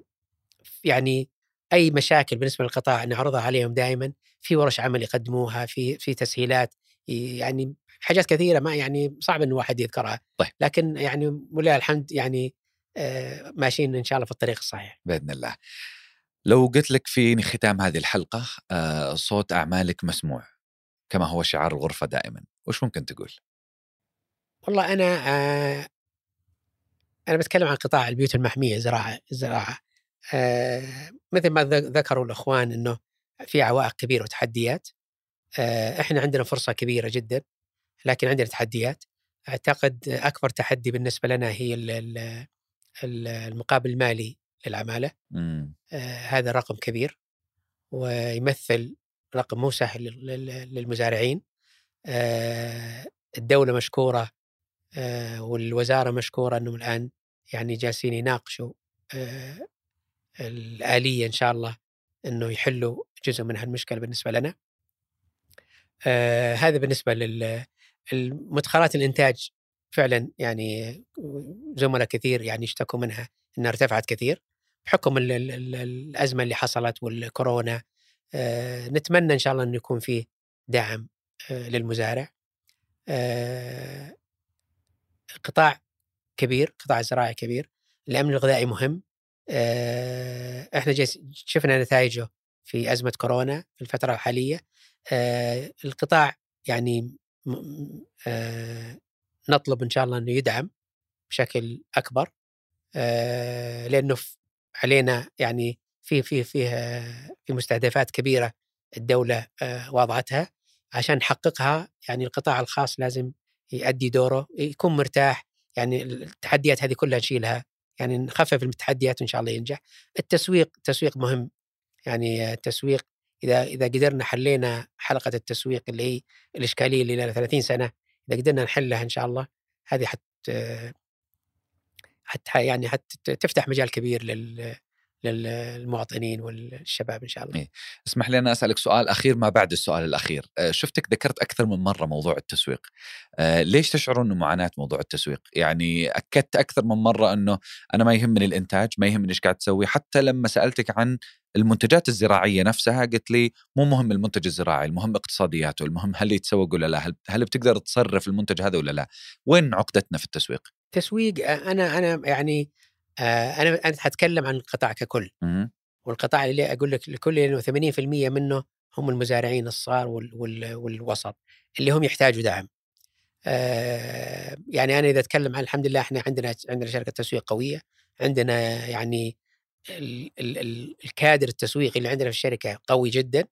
يعني أي مشاكل بالنسبة للقطاع نعرضها عليهم دائما في ورش عمل يقدموها في في تسهيلات يعني حاجات كثيرة ما يعني صعب إن الواحد يذكرها طيب. لكن يعني ولله الحمد يعني آه، ماشيين إن شاء الله في الطريق الصحيح بإذن الله. لو قلت لك في ختام هذه الحلقة آه، صوت أعمالك مسموع كما هو شعار الغرفة دائما، وش ممكن تقول؟ والله أنا آه، أنا بتكلم عن قطاع البيوت المحمية زراعة الزراعه آه، مثل ما ذكروا الإخوان إنه في عوائق كبيرة وتحديات آه، إحنا عندنا فرصة كبيرة جدا لكن عندنا تحديات. أعتقد أكبر تحدي بالنسبة لنا هي ال- ال- ال- المقابل المالي للعمالة. مم. آه، هذا رقم كبير ويمثل رقم مو سهل لل- لل- للمزارعين. آه، الدولة مشكورة آه، والوزارة مشكورة أنهم الآن يعني جالسين يناقشوا آه، الآلية إن شاء الله أنه يحلوا جزء من هالمشكلة بالنسبة لنا. آه، هذا بالنسبة للمدخلات الإنتاج فعلا يعني زملاء كثير يعني اشتكوا منها إنها ارتفعت كثير. بحكم ال ال ال الأزمة اللي حصلت والكورونا آه نتمنى إن شاء الله إنه يكون في دعم آه للمزارع. آه قطاع كبير قطاع زراعي كبير. الأمن الغذائي مهم. إحنا جيس شفنا نتائجه في أزمة كورونا في الفترة الحالية. آه القطاع يعني آه نطلب إن شاء الله إنه يدعم بشكل أكبر. آه، لأنه علينا يعني في في في آه، في مستهدفات كبيرة الدولة آه، وضعتها. عشان نحققها يعني القطاع الخاص لازم يؤدي دوره يكون مرتاح. يعني التحديات هذه كلها نشيلها. يعني نخفف التحديات وإن شاء الله ينجح. التسويق التسويق مهم. يعني التسويق إذا إذا قدرنا حلينا حلقة التسويق اللي هي الإشكالية اللي لها 30 سنة إذا قدرنا نحلها إن شاء الله هذه حت حتى يعني حتى تفتح مجال كبير لل للمواطنين والشباب إن شاء الله. إيه. اسمح لي أنا أسألك سؤال أخير ما بعد السؤال الأخير. آه، شفتك ذكرت أكثر من مرة موضوع التسويق. آه، ليش تشعرون إنه معاناة موضوع التسويق؟ يعني أكدت أكثر من مرة إنه أنا ما يهمني الإنتاج ما يهمني إيش قاعد تسوي حتى لما سألتك عن المنتجات الزراعية نفسها قلت لي مو مهم المنتج الزراعي المهم اقتصادياته المهم هل يتسوق ولا لا هل, هل بتقدر تصرف المنتج هذا ولا لا؟ وين عقدتنا في التسويق؟ تسويق آه، أنا أنا يعني أنا أنا حتكلم عن القطاع ككل. والقطاع اللي أقول لك لكل إنه 80% منه هم المزارعين الصغار وال وال والوسط اللي هم يحتاجوا دعم. آه، يعني أنا إذا أتكلم عن الحمد لله إحنا عندنا عندنا شركة تسويق قوية عندنا يعني ال ال ال الكادر التسويقي اللي عندنا في الشركة قوي جدا.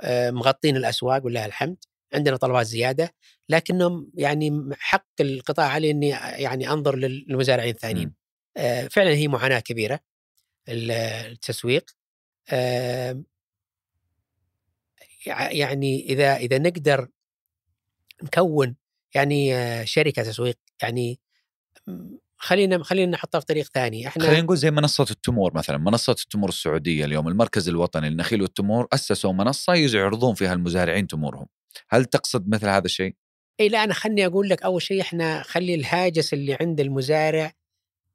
آه، مغطين الأسواق ولله الحمد عندنا طلبات زيادة لكنهم يعني حق القطاع علي إني يعني أنظر للمزارعين الثانيين. آه، فعلا هي معاناة كبيرة ال- التسويق. آه، يع- يعني إذا إذا نقدر نكون يعني آه، شركة تسويق يعني خلينا خلينا نحطها في طريق ثاني. إحنا خلينا نقول زي منصة التمور مثلا منصة التمور السعودية اليوم المركز الوطني للنخيل والتمور أسسوا منصة يعرضون فيها المزارعين تمورهم. هل تقصد مثل هذا الشيء؟ إي لا أنا خلني أقول لك أول شيء إحنا خلي الهاجس اللي عند المزارع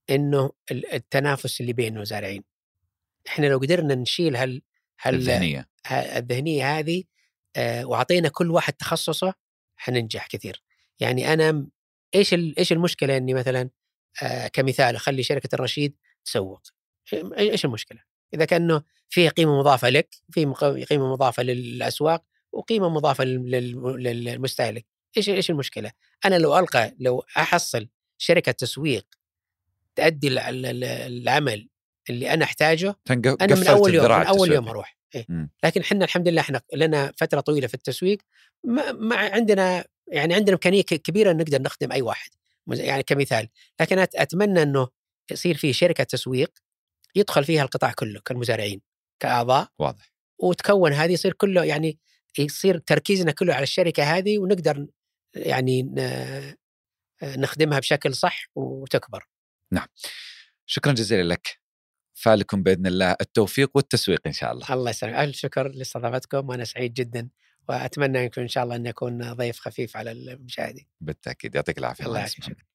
إنه ال- التنافس اللي بين المزارعين إحنا لو قدرنا نشيل هال هال الذهنية. ه- الذهنية هذه آه، وأعطينا كل واحد تخصصه حننجح كثير. يعني أنا إيش إيش المشكلة إني مثلا آه، كمثال أخلي شركة الرشيد تسوق؟ إيش المشكلة؟ إذا كأنه فيه قيمة مضافة لك في قيمة مضافة للأسواق وقيمة مضافة لل- لل- للمستهلك. إيش إيش المشكلة؟ أنا لو ألقى لو أحصل شركة تسويق ال- العمل اللي أنا أحتاجه أنا من أول يوم من أول يوم. أروح. إيه؟ لكن إحنا الحمد لله إحنا لنا فترة طويلة في التسويق ما, ما عندنا يعني عندنا إمكانية كبيرة نقدر نخدم أي واحد. يعني كمثال لكن أتمنى إنه يصير في شركة تسويق يدخل فيها القطاع كله كالمزارعين كأعضاء واضح. وتكون هذه يصير كله يعني يصير تركيزنا كله على الشركة هذه ونقدر يعني نخدمها بشكل صح وتكبر. شكرا جزيلا لك. فالكم بإذن الله التوفيق والتسويق إن شاء الله. الله يسلمك. ألف شكر لاستضافتكم وأنا سعيد جدا وأتمنى ان إن شاء الله أن اكون ضيف خفيف على المشاهدين. بالتأكيد. يعطيك العافية. الله محمد.